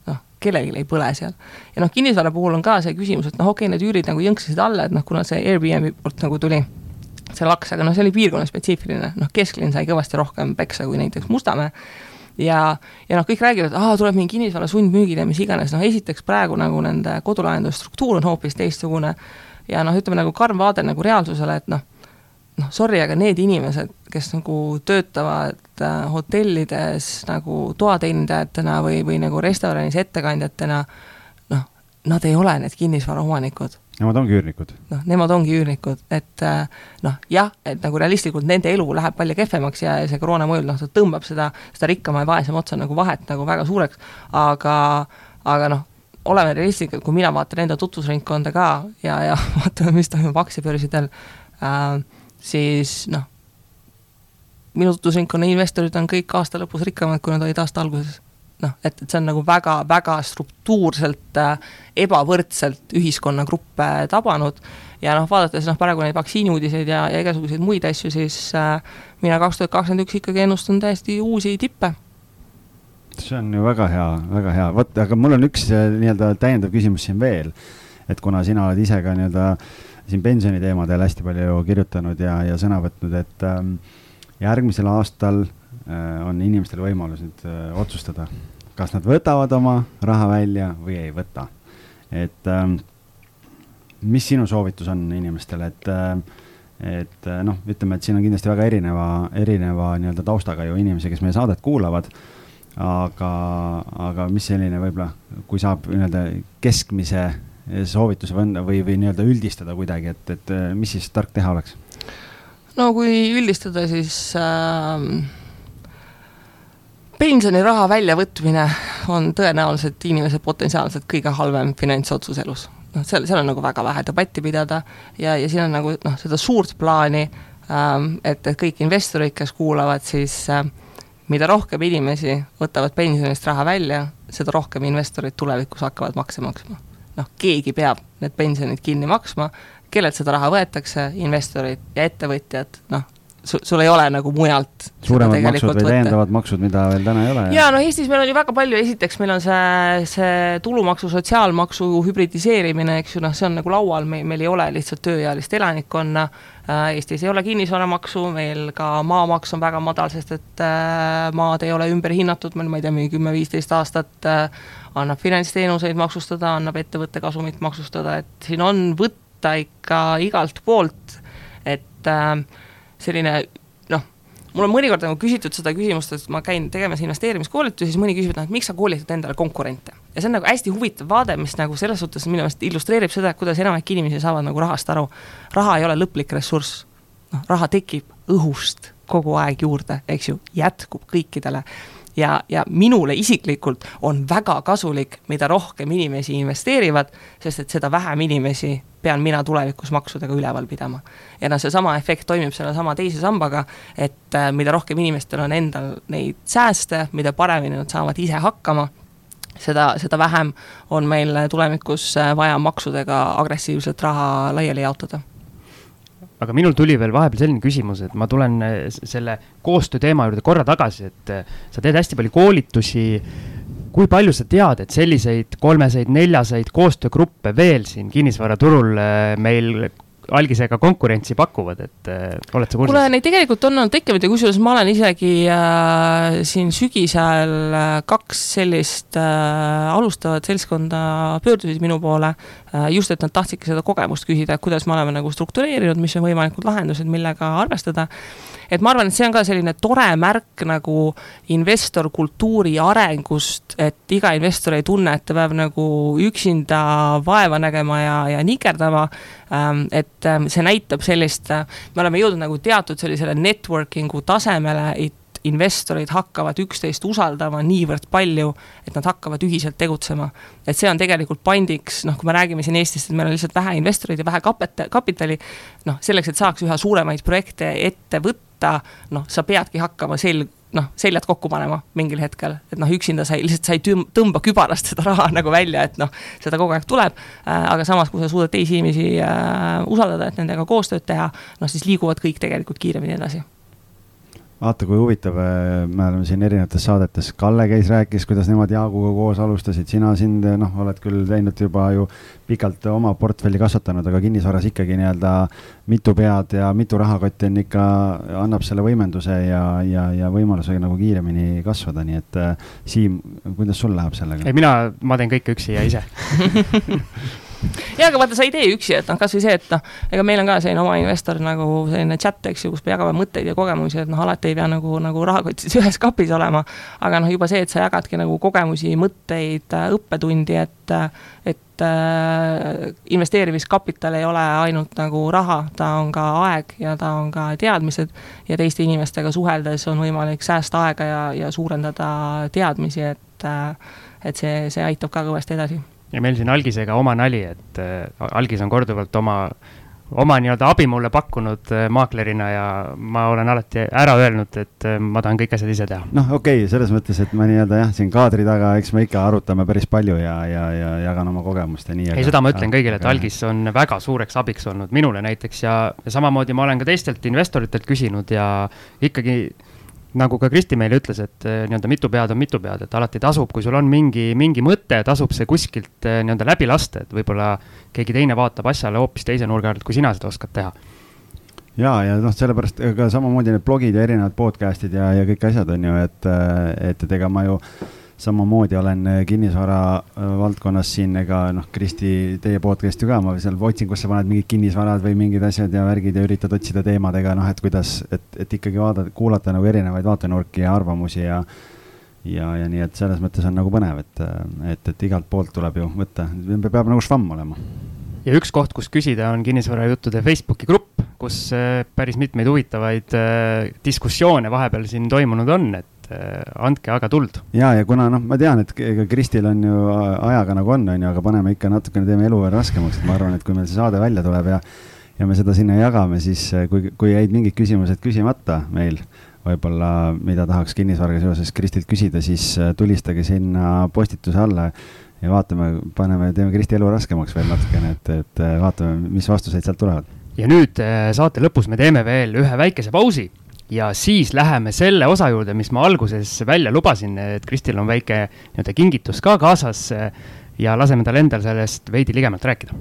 Noh, kellelgi ei põle seal. ja noh, kinnisvara puhul on ka see küsimus, et noh, okei okay,, need üürid nagu jõnksasid alla, et noh, kuna see Airbnb poolt nagu tuli see laks, aga noh, see oli piirkonnaspetsiifiline, noh, kesklinn sai kõvasti rohkem peksa kui näiteks Mustamäe, ja, ja noh, kõik räägivad, aa, tuleb mingi kinnisvara sundmüügid ja mis iganes, noh esiteks praegu nagu nende kodulahenduse struktuur on hoopis teistsugune ja noh, ütleme nagu karm vaade nagu reaalsusele, et noh, noh, sorry, aga need inimesed, kes nagu töötavad äh, hotellides nagu toateenindajatena või, või nagu restoranis ettekandjatena, noh, nad ei ole need kinnisvaraomanikud Nemad ongi üürnikud. noh, nemad ongi üürnikud, et äh, noh, jah, et nagu realistlikult nende elu läheb palju kehvemaks ja see koroona mõjul, noh, ta tõmbab seda, seda rikkama ja vaesema otsa nagu vahet nagu väga suureks, aga, aga noh, oleme realistlikud, kui mina vaatan enda tutvusringkonda ka ja, ja *laughs* vaatame, mis toimub aktsiabörsidel äh,, siis noh, minu tutvusringkonna investorid on kõik aasta lõpus rikkamad, kui nad olid aasta alguses noh, et, et see on nagu väga-väga struktuurselt äh, ebavõrdselt ühiskonnagruppe tabanud ja noh, vaadates noh, praegu neid vaktsiiniuudiseid ja, ja igasuguseid muid asju, siis äh, mina kaks tuhat kakskümmend üks ikkagi ennustan täiesti uusi tippe. See on ju väga hea, väga hea, vot, aga mul on üks äh, nii-öelda täiendav küsimus siin veel. et kuna sina oled ise ka nii-öelda siin pensioniteemadel hästi palju kirjutanud ja, ja sõna võtnud, et ähm, järgmisel aastal Äh, on inimestel võimalus nüüd äh, otsustada, kas nad võtavad oma raha välja või ei võta. et ähm, mis sinu soovitus on inimestele, et, äh, et noh, ütleme, et siin on kindlasti väga erineva, erineva nii-öelda taustaga ju inimesi, kes meie saadet kuulavad. Aga, aga mis selline võib-olla, kui saab nii-öelda keskmise soovituse võtta või, või nii-öelda üldistada kuidagi, et, et mis siis tark teha oleks? no kui üldistada, siis äh pensioniraha väljavõtmine on tõenäoliselt inimese potentsiaalselt kõige halvem finantsotsus elus. noh, seal, seal on nagu väga vähe debatti pidada ja, ja siin on nagu noh, seda suurt plaani ähm,, et, et kõik investorid, kes kuulavad, siis äh, mida rohkem inimesi võtavad pensionist raha välja, seda rohkem investorid tulevikus hakkavad makse maksma. noh, keegi peab need pensionid kinni maksma, kellelt seda raha võetakse, investorid ja ettevõtjad, noh, sul ei ole nagu mujalt. suuremad maksud või täiendavad maksud, mida veel täna ei ole. ja no Eestis meil on ju väga palju, esiteks meil on see, see tulumaksu, sotsiaalmaksu hübridiseerimine, eks ju, noh, see on nagu laual, meil, meil ei ole lihtsalt tööealist elanikkonna äh,. Eestis ei ole kinnisvaramaksu, meil ka maamaks on väga madal, sest et äh, maad ei ole ümber hinnatud, meil ma ei tea, mingi kümme-viisteist aastat äh, annab finantsteenuseid maksustada, annab ettevõtte kasumit maksustada, et siin on võtta ikka igalt poolt, et äh, selline mul on mõnikord nagu küsitud seda küsimust, et ma käin tegemas investeerimiskoolitusi, siis mõni küsib, et noh, et miks sa koolitad endale konkurente. ja see on nagu hästi huvitav vaade, mis nagu selles suhtes minu meelest illustreerib seda, kuidas enamik inimesi saavad nagu rahast aru. raha ei ole lõplik ressurss, noh, raha tekib õhust kogu aeg juurde, eks ju, jätkub kõikidele ja, ja minule isiklikult on väga kasulik, mida rohkem inimesi investeerivad, sest et seda vähem inimesi pean mina tulevikus maksudega üleval pidama. ja noh, seesama efekt toimib sellesama teise sambaga, et äh, mida rohkem inimestel on endal neid sääste, mida paremini nad saavad ise hakkama, seda, seda vähem on meil tulevikus äh, vaja maksudega agressiivselt raha laiali jaotada aga minul tuli veel vahepeal selline küsimus, et ma tulen äh, selle koostöö teema juurde korra tagasi, et sa teed hästi palju koolitusi. Kui palju sa tead, et selliseid kolmeseid, neljaseid koostöögruppe veel siin kinnisvaraturul äh, meil algisega konkurentsi pakuvad, et äh, oled sa kursis? kuule, neid tegelikult on olnud tekkinud ja kusjuures ma olen isegi äh, siin sügisel äh, kaks sellist äh, alustavat seltskonda pöördusid minu poole äh,, just et nad tahtsidki seda kogemust küsida, et kuidas me oleme nagu struktureerinud, mis on võimalikud lahendused, millega arvestada et ma arvan, et see on ka selline tore märk nagu investorkultuuri arengust, et iga investor ei tunne, et ta peab nagu üksinda vaeva nägema ja, ja nikerdama. Ähm, et ähm, see näitab sellist, me oleme jõudnud nagu teatud sellisele networking'u tasemele, et investorid hakkavad üksteist usaldama niivõrd palju, et nad hakkavad ühiselt tegutsema. et see on tegelikult pandiks, noh, kui me räägime siin Eestist, et meil on lihtsalt vähe investoreid ja vähe kapita-, kapitali, noh, selleks, et saaks üha suuremaid projekte ette võtta, noh, sa peadki hakkama sel-, noh, seljad kokku panema mingil hetkel, et noh, üksinda sa ei, lihtsalt sa ei tüm-, tõmba kübarast seda raha *laughs* nagu välja, et noh, seda kogu aeg tuleb. Äh,, aga samas, kui sa suudad teisi inimesi äh, usaldada, et nendega koostööd teha, noh siis liiguvad kõik tegelikult kiiremini edasi vaata, kui huvitav, äh, me oleme siin erinevates saadetes, Kalle käis, rääkis, kuidas nemad Jaaguga koos alustasid, sina siin noh, oled küll teinud juba ju pikalt oma portfelli kasvatanud, aga kinnisvaras ikkagi nii-öelda mitu pead ja mitu rahakotti on ikka, annab selle võimenduse ja, ja, ja võimaluse nagu kiiremini kasvada, nii et äh, Siim, kuidas sul läheb sellega? ei, mina, ma teen kõike üksi ja ise *laughs* jaa, aga vaata, sa ei tee üksi, et noh, kasvõi see, et noh, ega meil on ka selline oma investor nagu selline chat, eks ju, kus me jagame mõtteid ja kogemusi, et noh, alati ei pea nagu, nagu rahakott siis *laughs* ühes kapis olema. aga noh, juba see, et sa jagadki nagu kogemusi, mõtteid, õppetundi, et, et äh, investeerimiskapital ei ole ainult nagu raha, ta on ka aeg ja ta on ka teadmised ja teiste inimestega suheldes on võimalik säästa aega ja, ja suurendada teadmisi, et äh, et see, see aitab ka kõvasti edasi ja meil siin algisega oma nali, et äh, algis on korduvalt oma, oma nii-öelda abi mulle pakkunud äh, maaklerina ja ma olen alati ära öelnud, et äh, ma tahan kõik asjad ise teha. noh, okei okay,, selles mõttes, et ma nii-öelda jah, siin kaadri taga, eks me ikka arutame päris palju ja, ja, ja jagan oma kogemust ja nii. ei, seda ma ütlen kõigile, et algis on väga suureks abiks olnud minule näiteks ja, ja samamoodi ma olen ka teistelt investoritelt küsinud ja ikkagi nagu ka Kristi meile ütles, et eh, nii-öelda mitu pead on mitu pead, et alati tasub, kui sul on mingi, mingi mõte, tasub see kuskilt eh, nii-öelda läbi lasta, et võib-olla keegi teine vaatab asjale hoopis teise nurga alt, kui sina seda oskad teha. Ja, ja noh, sellepärast ka samamoodi need blogid ja erinevad podcast'id ja, ja kõik asjad on ju, et, et, et ega ma ju samamoodi olen äh, kinnisvara äh, valdkonnas siin, ega noh, Kristi, teie podcast'i ka, ma seal otsingusse paned mingid kinnisvarad või mingid asjad ja värgid ja üritad otsida teemadega, noh, et kuidas, et, et ikkagi vaadata, kuulata nagu erinevaid vaatenurki ja arvamusi ja ja, ja nii, et selles mõttes on nagu põnev, et, et, et igalt poolt tuleb ju võtta, peab nagu švamm olema. Ja üks koht, kus küsida, on kinnisvarajuttude Facebooki grupp, kus äh, päris mitmeid huvitavaid diskussioone vahepeal siin toimunud on, et et äh, andke aga tuld. ja, ja kuna noh, ma tean, et ega Kristil on ju ajaga nagu on, on ju, aga paneme ikka natukene, teeme elu veel raskemaks, et ma arvan, et kui meil see saade välja tuleb ja ja me seda sinna jagame, siis äh, kui, kui jäid mingid küsimused küsimata meil, võib-olla, mida tahaks kinnisvaraga seoses Kristilt küsida, siis äh, tulistage sinna postituse alla ja vaatame, paneme, teeme Kristi elu raskemaks veel natukene, et, et vaatame, mis vastuseid sealt tulevad. ja nüüd saate lõpus me teeme veel ühe väikese pausi ja siis läheme selle osa juurde, mis ma alguses välja lubasin, et Kristil on väike nii-öelda kingitus ka kaasas ja laseme tal endal sellest veidi ligemalt rääkida.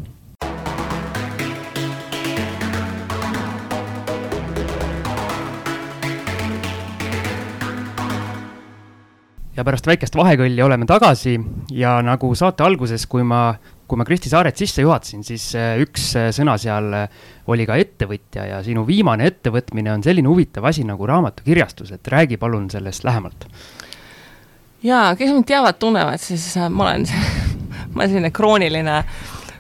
ja pärast väikest vahekõlli oleme tagasi ja nagu saate alguses, kui ma kui ma Kristi Saaret sisse juhatasin, siis äh, üks äh, sõna seal äh, oli ka ettevõtja ja sinu viimane ettevõtmine on selline huvitav asi nagu raamatukirjastus, et räägi palun sellest lähemalt. jaa, kes mind teavad, tunnevad, siis ma olen *laughs* ma olen selline krooniline,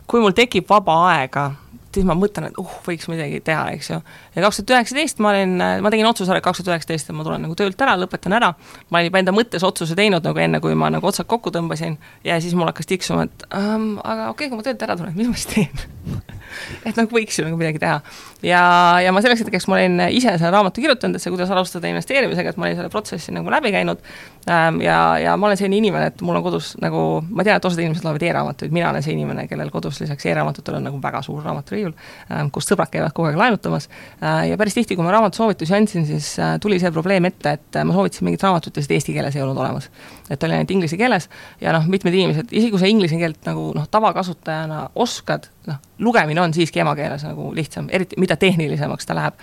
kui mul tekib vaba aega siis ma mõtlen, et uh, võiks midagi teha, eks ju. ja kaks tuhat üheksateist ma olin, ma tegin otsuse ära kaks tuhat üheksateist, et ma tulen nagu töölt ära, lõpetan ära, ma olin juba enda mõttes otsuse teinud nagu enne, kui ma nagu otsad kokku tõmbasin ja siis mul hakkas tiksuma, et ähm, aga okei okay,, kui ma töölt ära tulen, mis ma siis teen *laughs* et nagu võiks ju nagu midagi teha. Ja, ja ma selleks hetkeks ma olin ise selle raamatu kirjutanud, et see, kuidas alustada investeerimisega, et ma olin selle protsessi nagu läbi käinud. Ähm, ja, ja ma olen selline inimene, et mul on kodus nagu, ma tean, et osad inimesed loevad e-raamatuid, mina olen see inimene, kellel kodus lisaks e-raamatutele on nagu väga suur raamaturiiul ähm,, kust sõbrad käivad kogu aeg laenutamas. Äh, ja päris tihti, kui ma raamatusoovitusi andsin, siis äh, tuli see probleem ette, et äh, ma soovitasin mingit raamatut ja seda eesti keeles ei olnud olemas. et oli ainult inglise keeles. Ja noh, mitmed inimesed, isegi kui sa inglise keelt nagu noh, tavakasutajana oskad, noh, lugemine on siiski emakeeles nagu lihtsam, eriti mida tehnilisemaks ta läheb.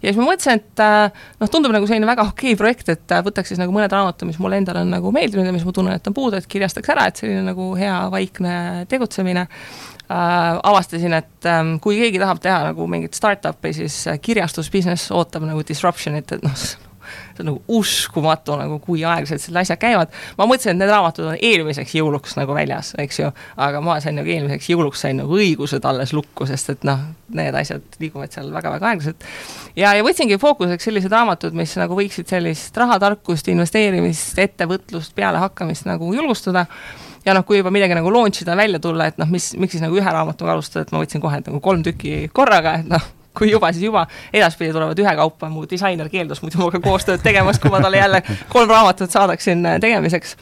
ja siis ma mõtlesin, et äh, noh, tundub nagu selline väga okei projekt, et äh, võtaks siis nagu mõned raamatud, mis mulle endale on nagu meeldinud ja mis ma tunnen, et on puudu, et kirjastaks ära, et selline nagu hea vaikne tegutsemine äh, avastasin, et ähm, kui keegi tahab teha nagu mingit startup'i, siis kirjastusbusiness ootab nagu disruption'it, et noh, *laughs* see on nagu uskumatu nagu, kui aeglaselt selle asjad käivad. ma mõtlesin, et need raamatud on eelmiseks jõuluks nagu väljas, eks ju, aga ma sain nagu eelmiseks jõuluks sain nagu õigused alles lukku, sest et noh, need asjad liiguvad seal väga-väga aeglaselt. ja, ja võtsingi fookuseks sellised raamatud, mis nagu võiksid sellist rahatarkust, investeerimist, ettevõtlust, pealehakkamist nagu julgustada ja noh, kui juba midagi nagu launch ida, välja tulla, et noh, mis, miks siis nagu ühe raamatuga alustada, et ma võtsin kohe nagu kolm tükki korraga, et noh, kui juba, siis juba, edaspidi tulevad ühekaupa, mu disainer keeldus muidu minuga koostööd tegemast, kui ma talle jälle kolm raamatut saadaksin äh, tegemiseks.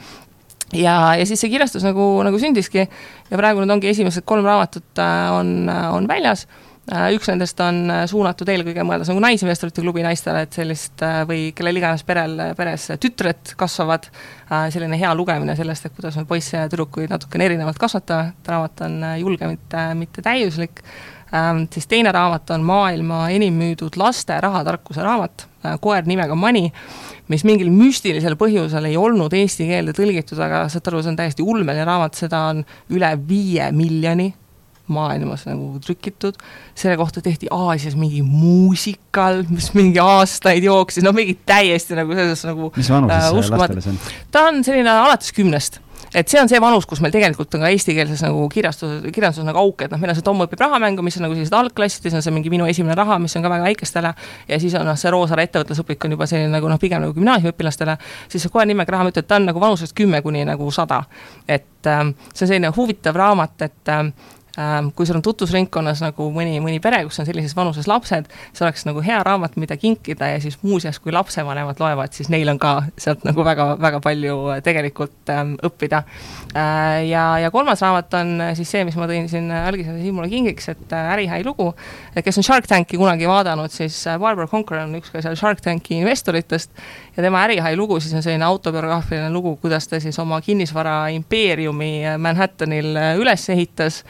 ja, ja siis see kirjastus nagu, nagu sündiski ja praegu nüüd ongi esimesed kolm raamatut äh, on, äh, on väljas. Üks nendest on suunatud eelkõige mõeldes nagu Naisinvestorite klubi naistele, et sellist või kellel iganes perel, peres tütred kasvavad, selline hea lugemine sellest, et kuidas me poisse ja tüdrukuid natukene erinevalt kasvatame, et raamat on julge, mitte, mitte täiuslik siis teine raamat on maailma enim müüdud laste rahatarkuse raamat äh,, koer nimega Money, mis mingil müstilisel põhjusel ei olnud eesti keelde tõlgitud, aga saate aru, see on täiesti ulmeline raamat, seda on üle viie miljoni maailmas nagu trükitud, selle kohta tehti Aasias mingi muusikal, mis mingi aastaid jooksis, no mingi täiesti nagu selles nagu mis vanuses äh, lastele see on? ta on selline alates kümnest et see on see vanus, kus meil tegelikult on ka eestikeelses nagu kirjastus, kirjanduses nagu auk, et noh, meil on see Tom õpib rahamängu, mis on nagu sellised algklassid, siis on see mingi minu esimene raha, mis on ka väga väikestele, ja siis on noh, see Roosaare ettevõtlusõpik on juba selline nagu noh, pigem nagu gümnaasiumiõpilastele, siis kohe nimega raha, ma ütlen, et ta on nagu vanusest kümme kuni nagu sada. et ähm, see on selline huvitav raamat, et Ähm, kui sul on tutvusringkonnas nagu mõni, mõni pere, kus on sellises vanuses lapsed, see oleks nagu hea raamat, mida kinkida ja siis muuseas, kui lapsevanemad loevad, siis neil on ka sealt nagu väga, väga palju äh, tegelikult ähm, õppida äh,. ja, ja kolmas raamat on äh, siis see, mis ma tõin siin algisele Siimule kingiks, et äh, Ärihai lugu, kes on Shark Tanki kunagi vaadanud, siis äh, Barbara Conquer on üks ka seal Shark Tanki investoritest ja tema Ärihai lugu siis on selline autobiograafiline lugu, kuidas ta siis oma kinnisvara impeeriumi Manhattanil üles ehitas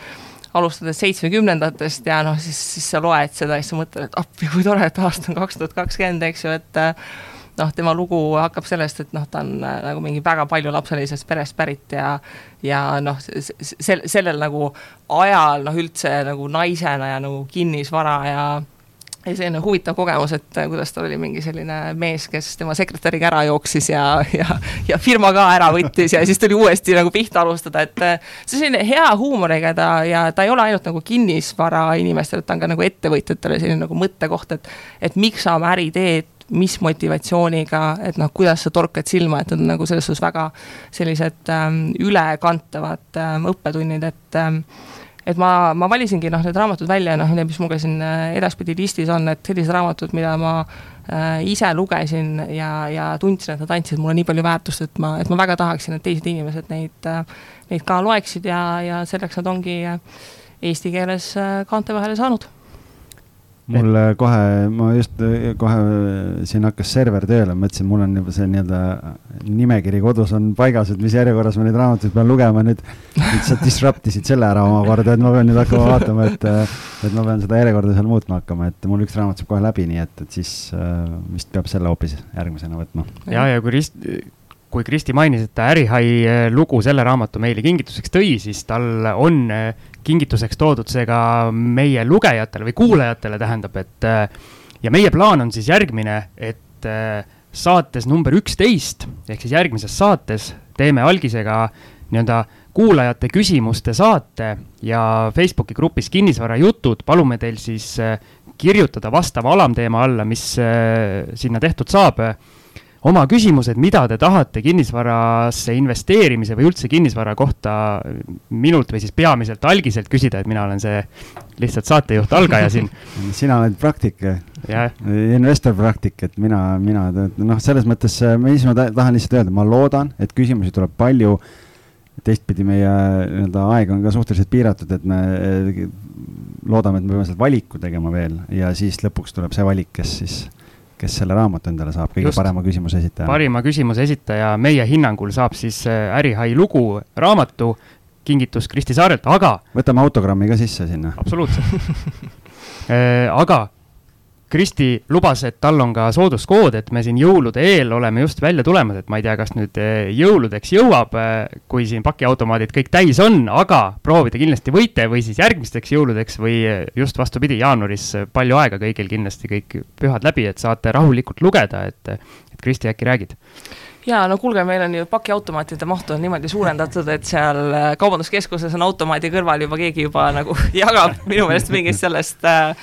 alustades seitsmekümnendatest ja noh, siis, siis sa loed seda ja siis sa mõtled, et appi, kui tore, et aasta on kaks tuhat kakskümmend, eks ju, et noh, tema lugu hakkab sellest, et noh, ta on äh, nagu mingi väga paljulapselisest perest pärit ja ja noh, sel-, sellel nagu ajal noh, üldse nagu naisena ja nagu kinnisvara ja ja selline huvitav kogemus, et äh, kuidas tal oli mingi selline mees, kes tema sekretäriga ära jooksis ja, ja, ja firma ka ära võttis ja siis tuli uuesti nagu pihta alustada, et äh, see selline hea huumoriga ta ja ta ei ole ainult nagu kinnisvara inimestele, ta on ka nagu ettevõtjatele selline nagu mõttekoht, et et miks sa oma äri teed, mis motivatsiooniga, et noh, kuidas sa torkad silma, et on nagu selles suhtes väga sellised ähm, ülekantavad ähm, õppetunnid, et ähm, et ma, ma valisingi noh, need raamatud välja, noh, need, mis mul ka siin äh, edaspidi listis on, et sellised raamatud, mida ma äh, ise lugesin ja, ja tundsin, et nad andsid mulle nii palju väärtust, et ma, et ma väga tahaksin, et teised inimesed neid äh,, neid ka loeksid ja, ja selleks nad ongi äh, eesti keeles äh, kaante vahele saanud mul kohe, ma just kohe siin hakkas server tööle, mõtlesin, mul on juba see nii-öelda nimekiri kodus on paigas, et mis järjekorras ma neid raamatuid pean lugema, nüüd, nüüd sa disrupt isid selle ära omakorda, et ma pean nüüd hakkama vaatama, et, et ma pean seda järjekorda seal muutma hakkama, et mul üks raamat saab kohe läbi, nii et, et siis äh, vist peab selle hoopis järgmisena võtma. ja, ja kui Rist, kui Kristi mainis, et ta Ärihai lugu selle raamatu meile kingituseks tõi, siis tal on kingituseks toodud see ka meie lugejatele või kuulajatele, tähendab, et äh, ja meie plaan on siis järgmine, et saates number üksteist ehk siis järgmises saates teeme algisega nii-öelda kuulajate küsimuste saate ja Facebooki grupis Kinnisvara jutud palume teil siis kirjutada vastava alamteema alla, mis sinna tehtud saab oma küsimused, mida te tahate kinnisvarasse investeerimise või üldse kinnisvara kohta minult või siis peamiselt algiselt küsida, et mina olen see lihtsalt saatejuht, algaja siin *laughs* sina oled praktik, investor praktik, et mina, mina noh, selles mõttes, mis ma tahan lihtsalt öelda, ma loodan, et küsimusi tuleb palju. teistpidi meie nii-öelda aeg on ka suhteliselt piiratud, et me loodame, et me peame seal valiku tegema veel ja siis lõpuks tuleb see valik, kes siis kes selle raamatu endale saab, kõige Just, parema küsimuse esitaja? parima küsimuse esitaja meie hinnangul saab siis äh, Ärihai lugu raamatu, kingitus Kristi Saarelt, aga. võtame autogrammi ka sisse sinna. absoluutselt *laughs* äh, aga Kristi lubas, et tal on ka sooduskood, et me siin jõulude eel oleme just välja tulemas, et ma ei tea, kas nüüd eh, jõuludeks jõuab, eh, kui siin pakiautomaadid kõik täis on, aga proovida kindlasti võite või siis järgmisteks jõuludeks või eh, just vastupidi, jaanuaris palju aega kõigil kindlasti kõik pühad läbi, et saate rahulikult lugeda, et, et Kristi, äkki räägid? jaa, no kuulge, meil on ju pakiautomaatide mahtu on niimoodi suurendatud, et seal kaubanduskeskuses on automaadi kõrval juba keegi juba nagu *laughs* jagab minu meelest mingist sellest Äh,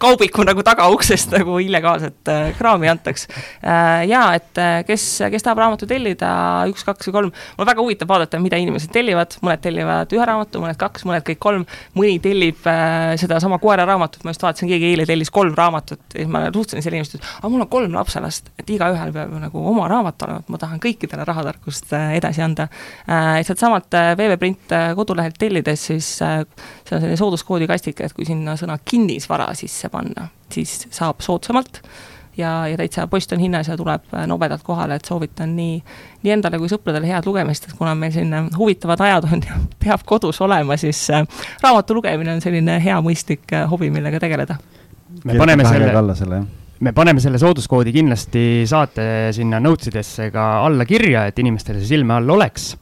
kaubiku nagu tagauksest nagu illegaalset äh, kraami antaks. Äh, ja et kes, kes tahab raamatu tellida, üks, kaks või kolm, mul väga huvitav vaadata, mida inimesed tellivad, mõned tellivad ühe raamatu, mõned kaks, mõned kõik kolm, mõni tellib sedasama koeraraamatut, ma just vaatasin, keegi eile tellis kolm raamatut. Ja siis ma suhtlesin selle inimesega, et aga mul on kolm lapselast, et igaühel peab ju nagu oma raamat olema, et ma tahan kõikidele rahatarkust edasi anda. sealtsamalt VV Print kodulehelt tellides siis see on selline sooduskoodi kastike, et kui sinna sõna kinnisvara sisse panna, siis saab soodsamalt ja, ja täitsa post on hinnas ja tuleb nobedalt kohale, et soovitan nii, nii endale kui sõpradele head lugemist, et kuna meil siin huvitavad ajad on ja *laughs* peab kodus olema, siis äh, raamatu lugemine on selline hea mõistlik äh, hobi, millega tegeleda. me paneme selle, selle, me paneme selle sooduskoodi kindlasti saate sinna notes idesse ka alla kirja, et inimestel see silme all oleks.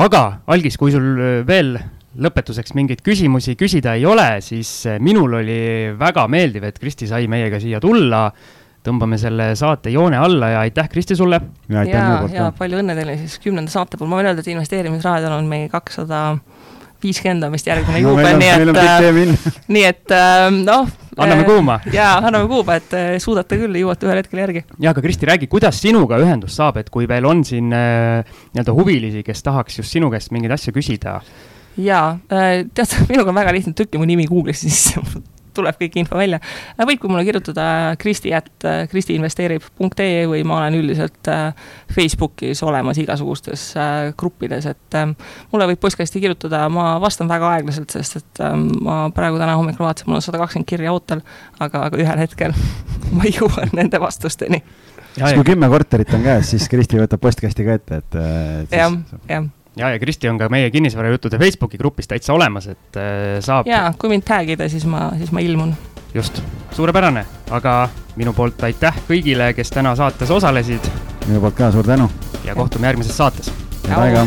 aga Algis, kui sul veel lõpetuseks mingeid küsimusi küsida ei ole, siis eh, minul oli väga meeldiv, et Kristi sai meiega siia tulla. tõmbame selle saate joone alla ja aitäh, Kristi, sulle. ja, ja, ja palju õnne teile siis kümnenda saate puhul, ma võin öelda, et investeerimisrahadel on meil kakssada viiskümmend on vist järgmine no, juubel, *laughs* nii et, nii et noh. anname kuuma. jaa, anname kuuma, et äh, suudate küll, jõuate ühel hetkel järgi. ja, aga Kristi, räägi, kuidas sinuga ühendust saab, et kui veel on siin äh, nii-öelda huvilisi, kes tahaks just sinu käest mingeid asju küsida jaa, äh, tead, *laughs* minuga on väga lihtne, trükki mu nimi Google'isse, siis tuleb kõik info välja. Äh, võib ka mulle kirjutada kristi at äh, kristiinvesteerib.ee või ma olen üldiselt Facebookis olemas igasugustes gruppides, et mulle võib postkasti kirjutada, ma vastan väga aeglaselt, sest et ma praegu täna hommikul vaatasin, mul on sada kakskümmend kirja ootel, aga, aga ühel hetkel *laughs* ma jõuan nende vastusteni. siis kui kümme korterit on käes, siis Kristi võtab postkasti ka ette, et, et. jah, jah ja, ja Kristi on ka meie kinnisvarajuttude Facebooki grupis täitsa olemas, et äh, saab. ja, kui mind tag ida, siis ma, siis ma ilmun. just, suurepärane, aga minu poolt aitäh kõigile, kes täna saates osalesid. minu poolt ka suur tänu. ja kohtume järgmises saates. head aega